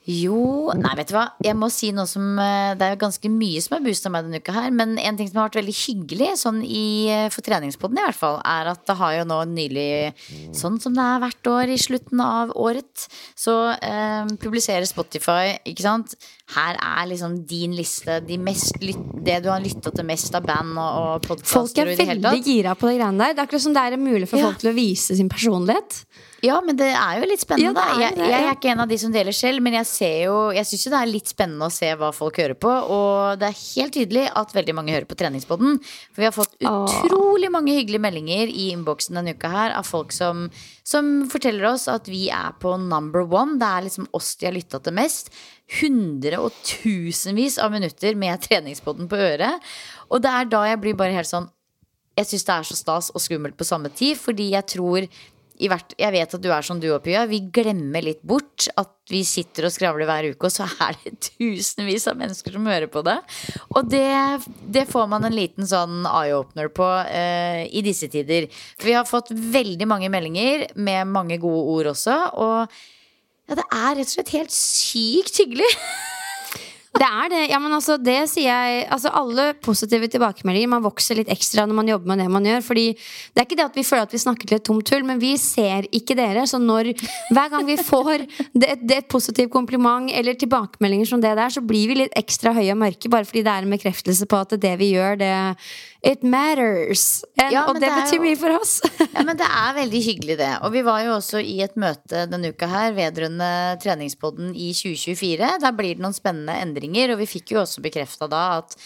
Jo, nei, vet du hva. Jeg må si noe som eh, Det er ganske mye som har boosta meg denne uka her. Men en ting som har vært veldig hyggelig, sånn i, eh, for treningspoden i hvert fall, er at det har jo nå nylig, sånn som det er hvert år i slutten av året, så eh, publiserer Spotify, ikke sant. Her er liksom din liste, de mest det du har lytta til mest av band og, og Folk podkaster er og i veldig gira på de greiene der. Det er akkurat som det er mulig for Ja. folk til å vise sin personlighet. Ja, men det er jo litt spennende. Ja, det er jeg, det, jeg er ikke en av de som deler selv, men jeg ser jo Jeg syns jo det er litt spennende å se hva folk hører på. Og det er helt tydelig at veldig mange hører på Treningspodden. For vi har fått utrolig mange hyggelige meldinger i innboksen denne uka her av folk som, som forteller oss at vi er på number one. Det er liksom oss de har lytta til mest. Hundre og tusenvis av minutter med treningspoden på øret. Og det er da jeg blir bare helt sånn jeg syns det er så stas og skummelt på samme tid, fordi jeg tror hvert, Jeg vet at du er som du og Pia. Vi glemmer litt bort at vi sitter og skravler hver uke, og så er det tusenvis av mennesker som hører på det. Og det, det får man en liten sånn eye-opener på eh, i disse tider. For vi har fått veldig mange meldinger med mange gode ord også, og ja, det er rett og slett helt sykt hyggelig. Det er det. Ja, men altså, det sier jeg Altså, alle positive tilbakemeldinger. Man vokser litt ekstra når man jobber med det man gjør. Fordi det er ikke det at vi føler at vi snakker til et tomt hull, men vi ser ikke dere. Så når Hver gang vi får det, det et positivt kompliment eller tilbakemeldinger som det der, så blir vi litt ekstra høye og mørke, bare fordi det er en bekreftelse på at det vi gjør, det It matters. And, Ja, og det, det betyr jo- mye for oss. Ja, men det er veldig hyggelig det. Og vi var jo også i et møte denne uka her vedrørende treningspodden i 2024. Der blir det noen spennende endringer, og vi fikk jo også bekrefta da at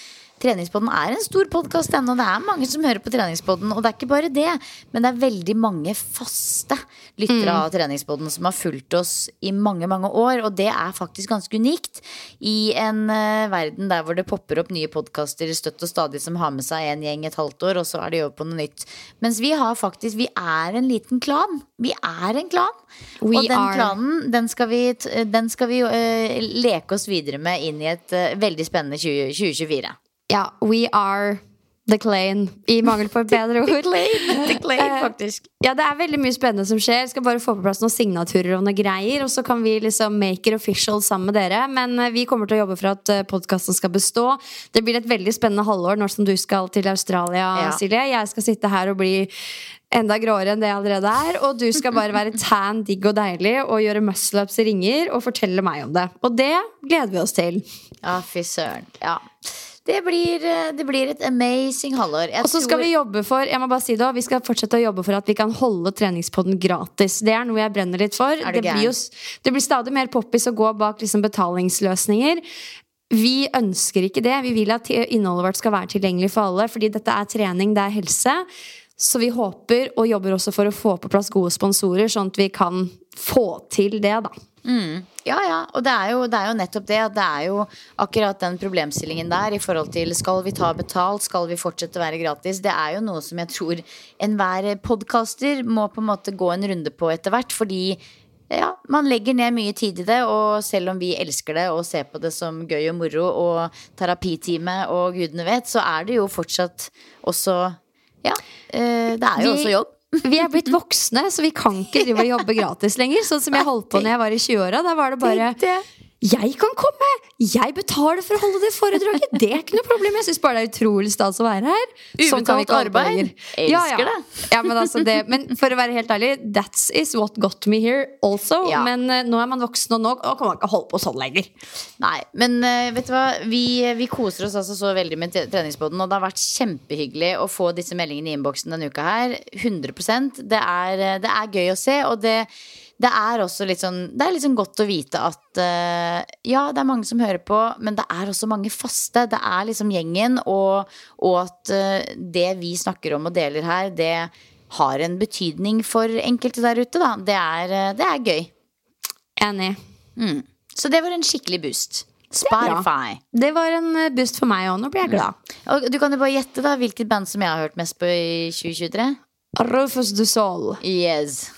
Treningspodden er en stor podkast ennå. Det er mange som hører på Treningspodden. Og det er ikke bare det, men det er veldig mange faste lyttere av Treningspodden som har fulgt oss i mange, mange år. Og det er faktisk ganske unikt i en uh, verden der hvor det popper opp nye podkaster støtt og stadig som har med seg en gjeng et halvt år, og så er de over på noe nytt. Mens vi har faktisk Vi er en liten klan. Vi er en klan. We og den are. klanen, den skal vi, den skal vi uh, leke oss videre med inn i et uh, veldig spennende 20, 2024. Ja, we are the Clane, i mangel på et bedre ord. The claim, Eh, faktisk. Ja, det er veldig mye spennende som skjer. Skal bare få på plass noen signaturer og noen greier. Og så kan vi liksom make it official sammen med dere. Men eh, vi kommer til å jobbe for at podkasten skal bestå. Det blir et veldig spennende halvår når som du skal til Australia, Ja. Silje. Jeg skal sitte her og bli enda gråere enn det jeg allerede er. Og du skal bare være tan, digg og deilig og gjøre muscle-ups i ringer og fortelle meg om det. Og det gleder vi oss til. Ja, fy søren. Ja. Det blir, eh, det blir et amazing halvår. Og så skal tror- vi jobbe for Jeg må bare si det også, Vi skal fortsette å jobbe for at vi kan holde treningspodden gratis. Det er noe jeg brenner litt for. Det det, blir jo, det blir stadig mer poppis å gå bak liksom betalingsløsninger. Vi ønsker ikke det. Vi vil at innholdet vårt skal være tilgjengelig for alle. Fordi dette er trening, det er helse. Så vi håper og jobber også for å få på plass gode sponsorer, sånn at vi kan få til det, da. Ja, ja. Og det er, jo, det er jo nettopp det. At det er jo akkurat den problemstillingen der i forhold til skal vi ta betalt, skal vi fortsette å være gratis. Det er jo noe som jeg tror enhver podkaster må på en måte gå en runde på etter hvert. Fordi ja, man legger ned mye tid i det, og selv om vi elsker det og ser på det som gøy og moro og terapitime og gudene vet, så er det jo fortsatt også Ja, eh, det er jo Vi- også jobb. Vi er blitt voksne, så vi kan ikke drive og jobbe gratis lenger. Sånn som jeg holdt på når jeg var i 20-åra. Da var det bare Jeg kan komme! Jeg betaler for å holde det foredraget! Det er ikke noe problem. Jeg syns bare det er utrolig stas å være her. Ubetalt arbeid. Elsker ja, arbeid. det. Ja, men, altså det. men for å være helt ærlig, that is what got me here also. Ja. Men uh, nå er man voksen, og nå og kan man ikke holde på sånn lenger. Nei, men uh, vet du hva? Vi, vi koser oss altså så veldig med Treningsbåten, og det har vært kjempehyggelig å få disse meldingene i innboksen denne uka her. 100% Det er, eh, det er gøy å se, og det, det er også litt sånn Det er litt sånn godt å vite at uh, ja, det er mange som hører på, men det er også mange faste. Det er liksom gjengen, og, og at uh, det vi snakker om og deler her, det har en betydning for enkelte der ute, da. Det er, uh, det er gøy. Enig. Så det var en skikkelig boost. Spotify. Det var en boost for meg òg. Nå blir jeg glad. Og du kan jo bare gjette da hvilket band som jeg har hørt mest på i 2023. Rufus du Sol. Yes.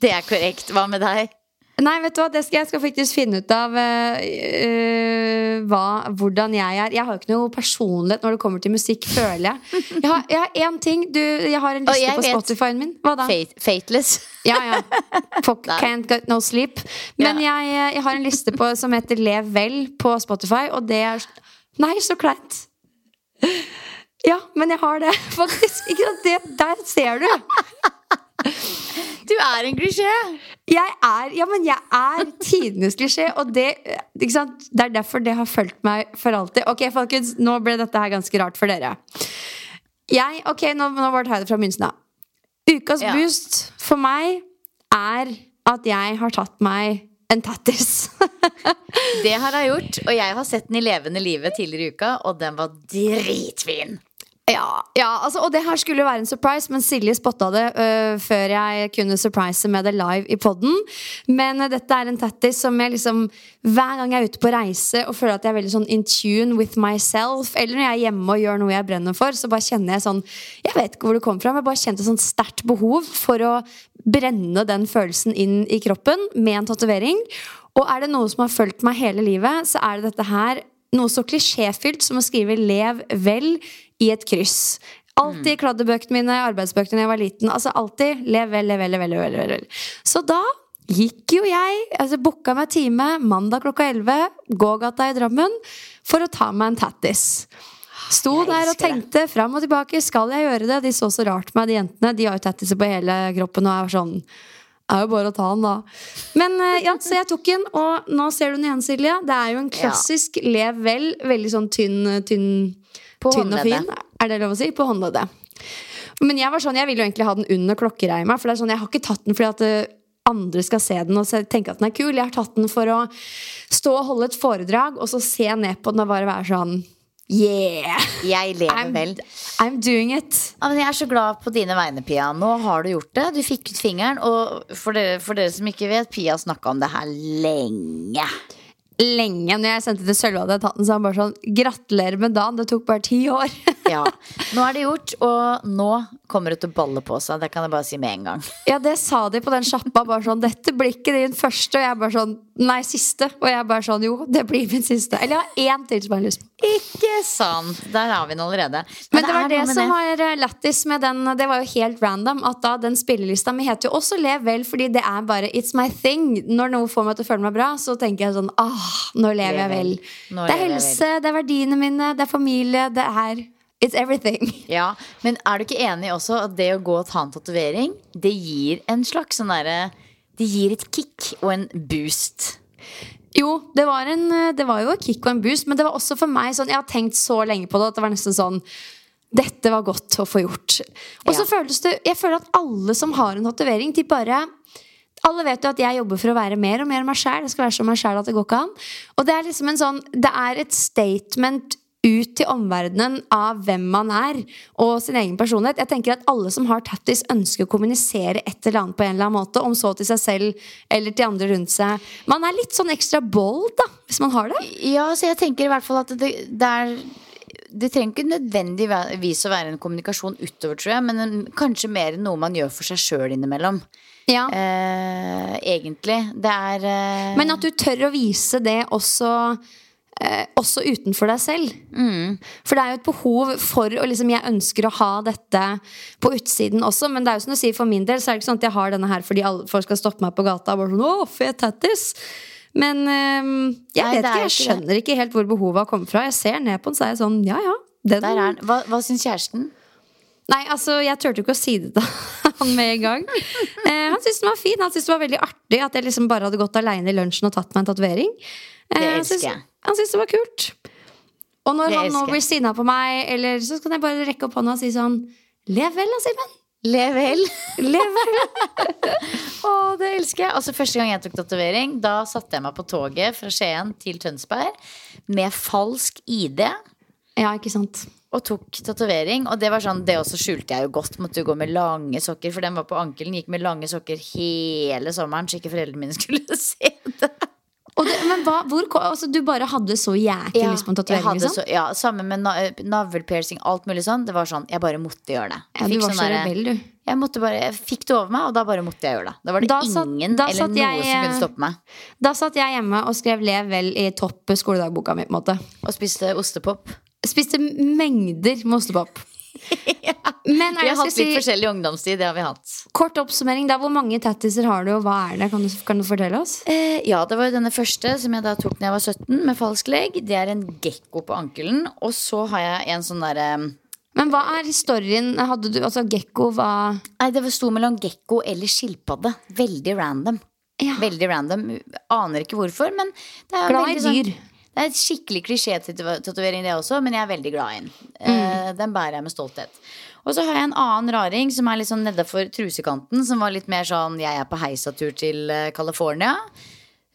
Det er korrekt. Hva med deg? Nei, vet du hva, det skal, jeg skal faktisk finne ut av eh, eh, hva, hvordan jeg er. Jeg har jo ikke noe personlighet når det kommer til musikk, føler jeg. Jeg har, jeg har én ting. Du, jeg har en liste på. Spotify-en min. Hva da? Fate, fateless. Ja, ja. Fuck, can't get no sleep. Men jeg, jeg har en liste på, som heter Lev vel på Spotify, og det er Nei, så kleint. Ja, men jeg har det, faktisk. Ikke sant? Det, der ser du. Du er en klisjé! Jeg er, ja, men jeg er tidenes klisjé, og det, ikke sant? det er derfor det har fulgt meg for alltid. Ok, folkens, nå ble dette her ganske rart for dere. Jeg, ok, nå, nå tar jeg det fra begynnelsen av. Ukas Ja. boost for meg er at jeg har tatt meg en tattis. Det har jeg gjort, og jeg har sett den i levende livet tidligere i uka, og den var dritfin. Ja, ja altså, og det her skulle jo være en surprise, men Silje spotta det uh, før jeg kunne surprise med det live i poden. Men uh, dette er en tattis som jeg liksom Hver gang jeg er ute på reise og føler at jeg er veldig sånn in tune with myself, eller når jeg er hjemme og gjør noe jeg brenner for, så bare kjenner jeg sånn Jeg vet ikke hvor det kommer fra, men jeg bare kjente sånn sterkt behov for å brenne den følelsen inn i kroppen med en tatovering. Og er det noe som har fulgt meg hele livet, så er det dette her noe så klisjéfylt som å skrive 'lev vel' i et kryss. Alltid i kladdebøkene mine, arbeidsbøkene da jeg var liten. Altså alltid 'lev vel, lev vel, lev vel'. lev vel. Så da gikk jo jeg, altså booka meg time mandag klokka 11, gågata i Drammen, for å ta meg en tattis. Sto der og elsker det. tenkte fram og tilbake. Skal jeg gjøre det? De så så rart på meg, de jentene. De har jo tattiser på hele kroppen og er sånn er jo bare å ta den, da. Men eh, ja, så jeg tok den, og nå ser du den igjen, Silje. Det er jo en klassisk lev vel. Veldig sånn tynn, tynn, På tynn og fin. Er det lov å si? På håndleddet. Men jeg var sånn, jeg ville jo egentlig ha den under klokkereima, for det er sånn, jeg har ikke tatt den fordi at eh, andre skal se den og tenke at den er kul. Jeg har tatt den for å stå og holde et foredrag, og så se ned på den og bare være sånn Yeah! Jeg lever I'm, vel. I'm doing it. Ja, men jeg er så glad på dine vegne, Pia. Nå har du gjort det. Du fikk ut fingeren. Og for dere, for dere som ikke vet, Pia snakka om det her lenge. Lenge når jeg sendte til Sølve hadde jeg tatt den, så han bare sånn Gratulerer med dagen, det tok bare ti år. Ja. Nå er det gjort, og nå kommer det til å balle på seg. Det kan jeg bare si med en gang. Ja, det sa de på den sjappa. Bare sånn 'Dette blir ikke din første.' Og jeg bare sånn Nei, siste. Og jeg bare sånn Jo, det blir min siste. Eller jeg har én til som jeg har lyst på. Ikke sant. Der har vi den allerede. Men det var er det noe med som var eh, lættis med den. Det var jo helt random at da den spillelista mi heter jo også Lev vel, fordi det er bare It's my thing. Når noe får meg til å føle meg bra, så tenker jeg sånn Ah, nå lever jeg vel. Nå Det er helse, det er verdiene mine, det er familie, det er It's everything. Ja, Men er du ikke enig også at det å gå og ta en tatovering, det gir en slags sånn derre Det gir et kick og en boost. Jo, det var, en, det var jo et kick og en boost, men det var også for meg sånn Jeg har tenkt så lenge på det at det var nesten sånn Dette var godt å få gjort. Og så Ja. føles det Jeg føler at alle som har en tatovering, de bare alle vet jo at jeg jobber for å være mer og mer meg sjæl. Det skal være så meg sjæl at det går ikke an. Og det er liksom en sånn Det er et statement ut til omverdenen av hvem man er og sin egen personlighet. Jeg tenker at Alle som har tattis, ønsker å kommunisere et eller annet på en eller annen måte. Om så til seg selv eller til andre rundt seg. Man er litt sånn ekstra bold da, hvis man har det. Ja, så jeg tenker i hvert fall at det, det er det trenger ikke nødvendigvis å være en kommunikasjon utover, tror jeg, men en, kanskje mer noe man gjør for seg sjøl innimellom. Ja. Eh, egentlig. Det er eh, Men at du tør å vise det også eh, også utenfor deg selv. For det er jo et behov for å liksom, Jeg ønsker å ha dette på utsiden også, men det er jo som du sier, for min del så er det ikke sånn at jeg har denne her fordi alle folk skal stoppe meg på gata og bare sånn Åh, fet tattis! Men eh, jeg Nei, vet ikke, jeg ikke det. skjønner ikke helt hvor behovet har kommet fra. Jeg ser ned på den, så er jeg sånn Ja ja. Den, er. Hva, hva syns kjæresten? Nei, altså, jeg turte jo ikke å si det til han med en gang. Eh, han syntes den var fin. Han syntes det var veldig artig at jeg liksom bare hadde gått aleine i lunsjen og tatt meg en tatovering. Eh, Det han syntes- jeg. Han syntes det var kult. Og når Det han nå blir sinna på meg, eller, så kan jeg bare rekke opp hånda og si sånn Lev vel, da, Simen. Lev vel. Lev vel. Å, det elsker jeg. Altså Første gang jeg tok tatovering, da satte jeg meg på toget fra Skien til Tønsberg med falsk ID. Ja, ikke sant. Og tok tatovering. Og det var sånn, det også skjulte jeg jo godt. Måtte jo gå med lange sokker, for den var på ankelen. Gikk med lange sokker hele sommeren, så ikke foreldrene mine skulle se det. Det, men hva, hvor, altså, du bare hadde så jæklig lyst på en jeg tatovering? Liksom? så, ja, sammen med na navlepiercing, alt mulig sånn. Det var sånn, Jeg bare måtte gjøre det. Ja, du var sånn så rebell, du. Jeg, måtte bare, jeg fikk det over meg, og da bare måtte jeg gjøre det. Da var det Da satt- ingen da eller noe jeg, som kunne eh, stoppe meg. Da satt jeg hjemme og skrev 'Lev vel' i topp skoledagboka mi. på en måte Og spiste ostepop. Spiste mengder med ostepop. Men er Vi har hatt litt si, forskjellig ungdomstid, det har vi hatt. kort oppsummering, da, hvor mange tattiser har du, og hva er det? Kan du, kan du fortelle oss? Eh, ja, det var denne første som jeg da tok da jeg var 17, med falsk legg. Det er en gekko på ankelen. Og så har jeg en sånn derre Men hva er historien? Hadde du, altså Gekko var Nei, det sto mellom gekko eller skilpadde. Veldig random. Ja. Veldig random. Aner ikke hvorfor, men det er Glad i sånn- dyr. Det er et skikkelig klisjé-tatovering, det også, men jeg er veldig glad i den. Mm. den bærer jeg med stolthet. Og så har jeg en annen raring som er litt sånn nedafor trusekanten, som var litt mer sånn jeg er på heisatur til eh, California.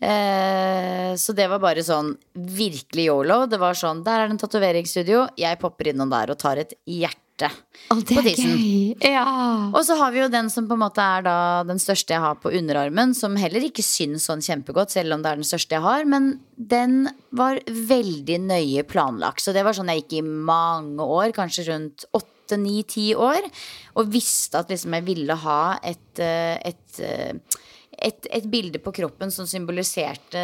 Eh, så det var bare sånn virkelig yolo. Det var sånn, der er det en tatoveringsstudio, jeg popper innom der og tar et hjerte Å, det på tissen. Ja. Og så har vi jo den som på en måte er da den største jeg har på underarmen, som heller ikke syns sånn kjempegodt, selv om det er den største jeg har. Men den var veldig nøye planlagt. Så det var sånn jeg gikk i mange år, kanskje rundt åtte, ti år, og visste at liksom jeg ville ha et, eh, et, eh, et, et bilde på kroppen som symboliserte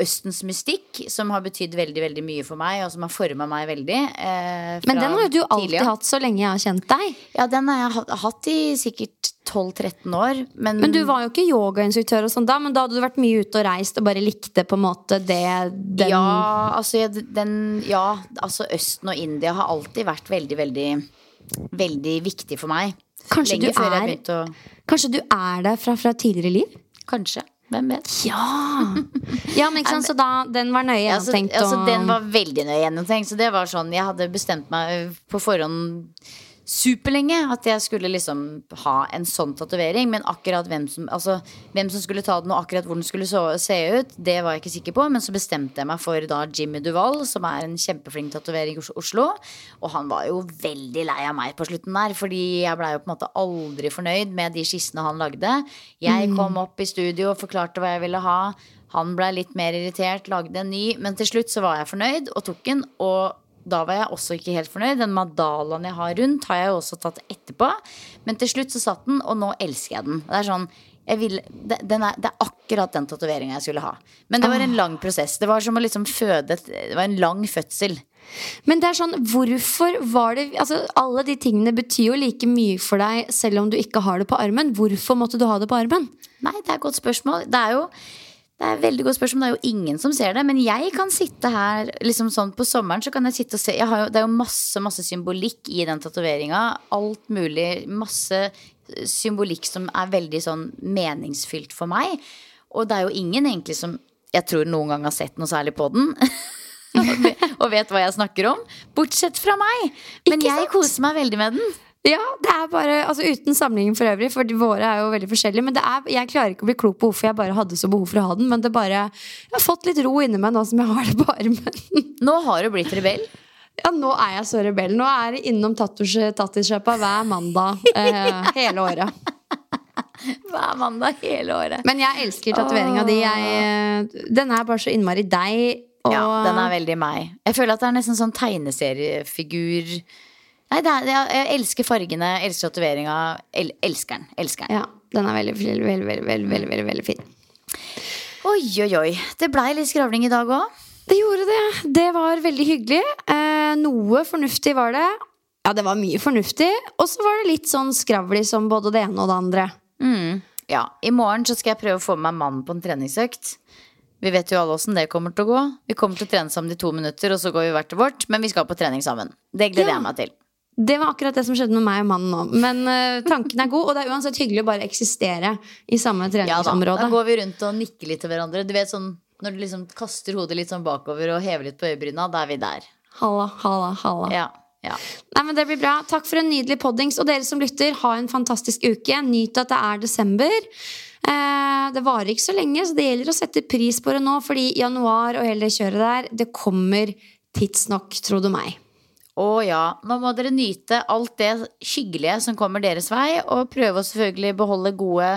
Østens mystikk, som har betydd veldig veldig mye for meg, og som har forma meg veldig. Eh, Men den har jo du alltid tidlig hatt så lenge jeg har kjent deg. Ja, den har jeg hatt- i sikkert 12-13 år. Men, Men du var jo ikke yogainstruktør og sånn da, men da hadde du vært mye ute og reist og bare likte på en måte det den ja, altså, den, ja, altså Østen og India har alltid vært veldig, veldig, veldig viktig for meg. Kanskje Lenge du før jeg er- begynte å Kanskje du er der fra, fra tidligere liv? Kanskje. Hvem vet? Ja! ja, men ikke sant, Så da, den var nøye Ja, altså, gjennomtenkt. altså, den var veldig nøye gjennomtenkt. Så det var sånn, jeg hadde bestemt meg på forhånd superlenge at jeg skulle liksom ha en sånn tatovering. Men akkurat hvem som, altså, hvem som skulle ta den, og akkurat hvor den skulle så, se ut, det var jeg ikke sikker på. Men så bestemte jeg meg for da Jimmy Duval, som er en kjempeflink tatoverer i Oslo. Og han var jo veldig lei av meg på slutten der, fordi jeg blei jo på en måte aldri fornøyd med de skissene han lagde. Jeg kom opp i studio og forklarte hva jeg ville ha. Han blei litt mer irritert, lagde en ny, men til slutt så var jeg fornøyd og tok den. Og da var jeg også ikke helt fornøyd. Den madalaen jeg har rundt, har jeg jo også tatt etterpå. Men til slutt så satt den, og nå elsker jeg den. Det er sånn vil, det, den er, det er akkurat den tatoveringa jeg skulle ha. Men det var en lang prosess. Det var som å liksom føde Det var en lang fødsel. Men det er sånn, hvorfor var det altså, Alle de tingene betyr jo like mye for deg selv om du ikke har det på armen. Hvorfor måtte du ha det på armen? Nei, det er et godt spørsmål. Det er jo det er et veldig godt spørsmål. Det er jo ingen som ser det. Men jeg kan sitte her liksom sånn på sommeren, så kan jeg sitte og se jo, Det er jo masse masse symbolikk i den tatoveringa. Alt mulig. Masse symbolikk som er veldig sånn meningsfylt for meg. Og det er jo ingen egentlig som jeg tror noen gang har sett noe særlig på den. og vet hva jeg snakker om. Bortsett fra meg. Men jeg koser meg veldig med den. Ja, det er bare, altså Uten sammenligning for øvrig, for våre er jo veldig forskjellige. Men det er, jeg klarer ikke å bli klok på hvorfor jeg bare hadde så behov for å ha den. Men det bare, jeg har fått litt ro inni meg nå som jeg har det på armen. Nå har du blitt rebell. Ja, Nå er jeg så rebell. Nå er det innom tattis- tattisjappa hver mandag eh, hele året. Hver mandag hele året. Men jeg elsker tatoveringa di. De. den er bare så innmari deg. Og Ja, den er veldig meg. Jeg føler at det er nesten sånn tegneseriefigur Nei, det er, jeg, elsker fargene, elsker tatoveringa. El, elsker den. Elsker den. ja, den er veldig, veldig, veldig, veldig, veldig, veldig, fin. Oi, oi, oi. Det blei litt skravling i dag òg. Det gjorde det. Det var veldig hyggelig. Eh, noe fornuftig var det. Ja, det var mye fornuftig. Og så var det litt sånn skravlig som både det ene og det andre. Ja, I morgen så skal jeg prøve å få med meg mannen på en treningsøkt. Vi vet jo alle åssen det kommer til å gå. Vi kommer til å trene sammen i to minutter, og så går vi hvert til vårt. Men vi skal på trening sammen. Det gleder Ja. jeg meg til. Det var akkurat det som skjedde med meg og mannen nå. Men uh, tanken er god, og det er uansett hyggelig å bare eksistere i samme treningsområde. Ja da, da går vi rundt og nikker litt til hverandre. Du vet sånn når du liksom kaster hodet litt sånn bakover og hever litt på øyebryna, da er vi der. Halla, halla, halla. Ja, ja. Nei, men Det blir bra. Takk for en nydelig poddings. Og dere som lytter, ha en fantastisk uke. Nyt at det er desember. Eh, det varer ikke så lenge, så det gjelder å sette pris på det nå. Fordi januar og hele det kjøret der, det kommer tidsnok, tro du meg. Å ja, nå må dere nyte alt det hyggelige som kommer deres vei, og prøve å selvfølgelig beholde gode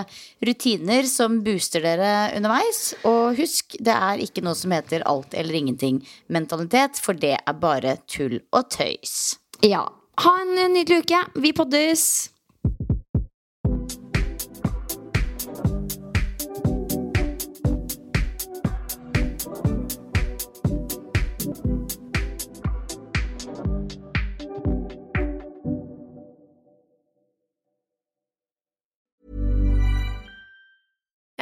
rutiner som booster dere underveis. Og husk, det er ikke noe som heter alt eller ingenting mentalitet, for det er bare tull og tøys. Ja. Ha en nydelig uke. Vi poddes!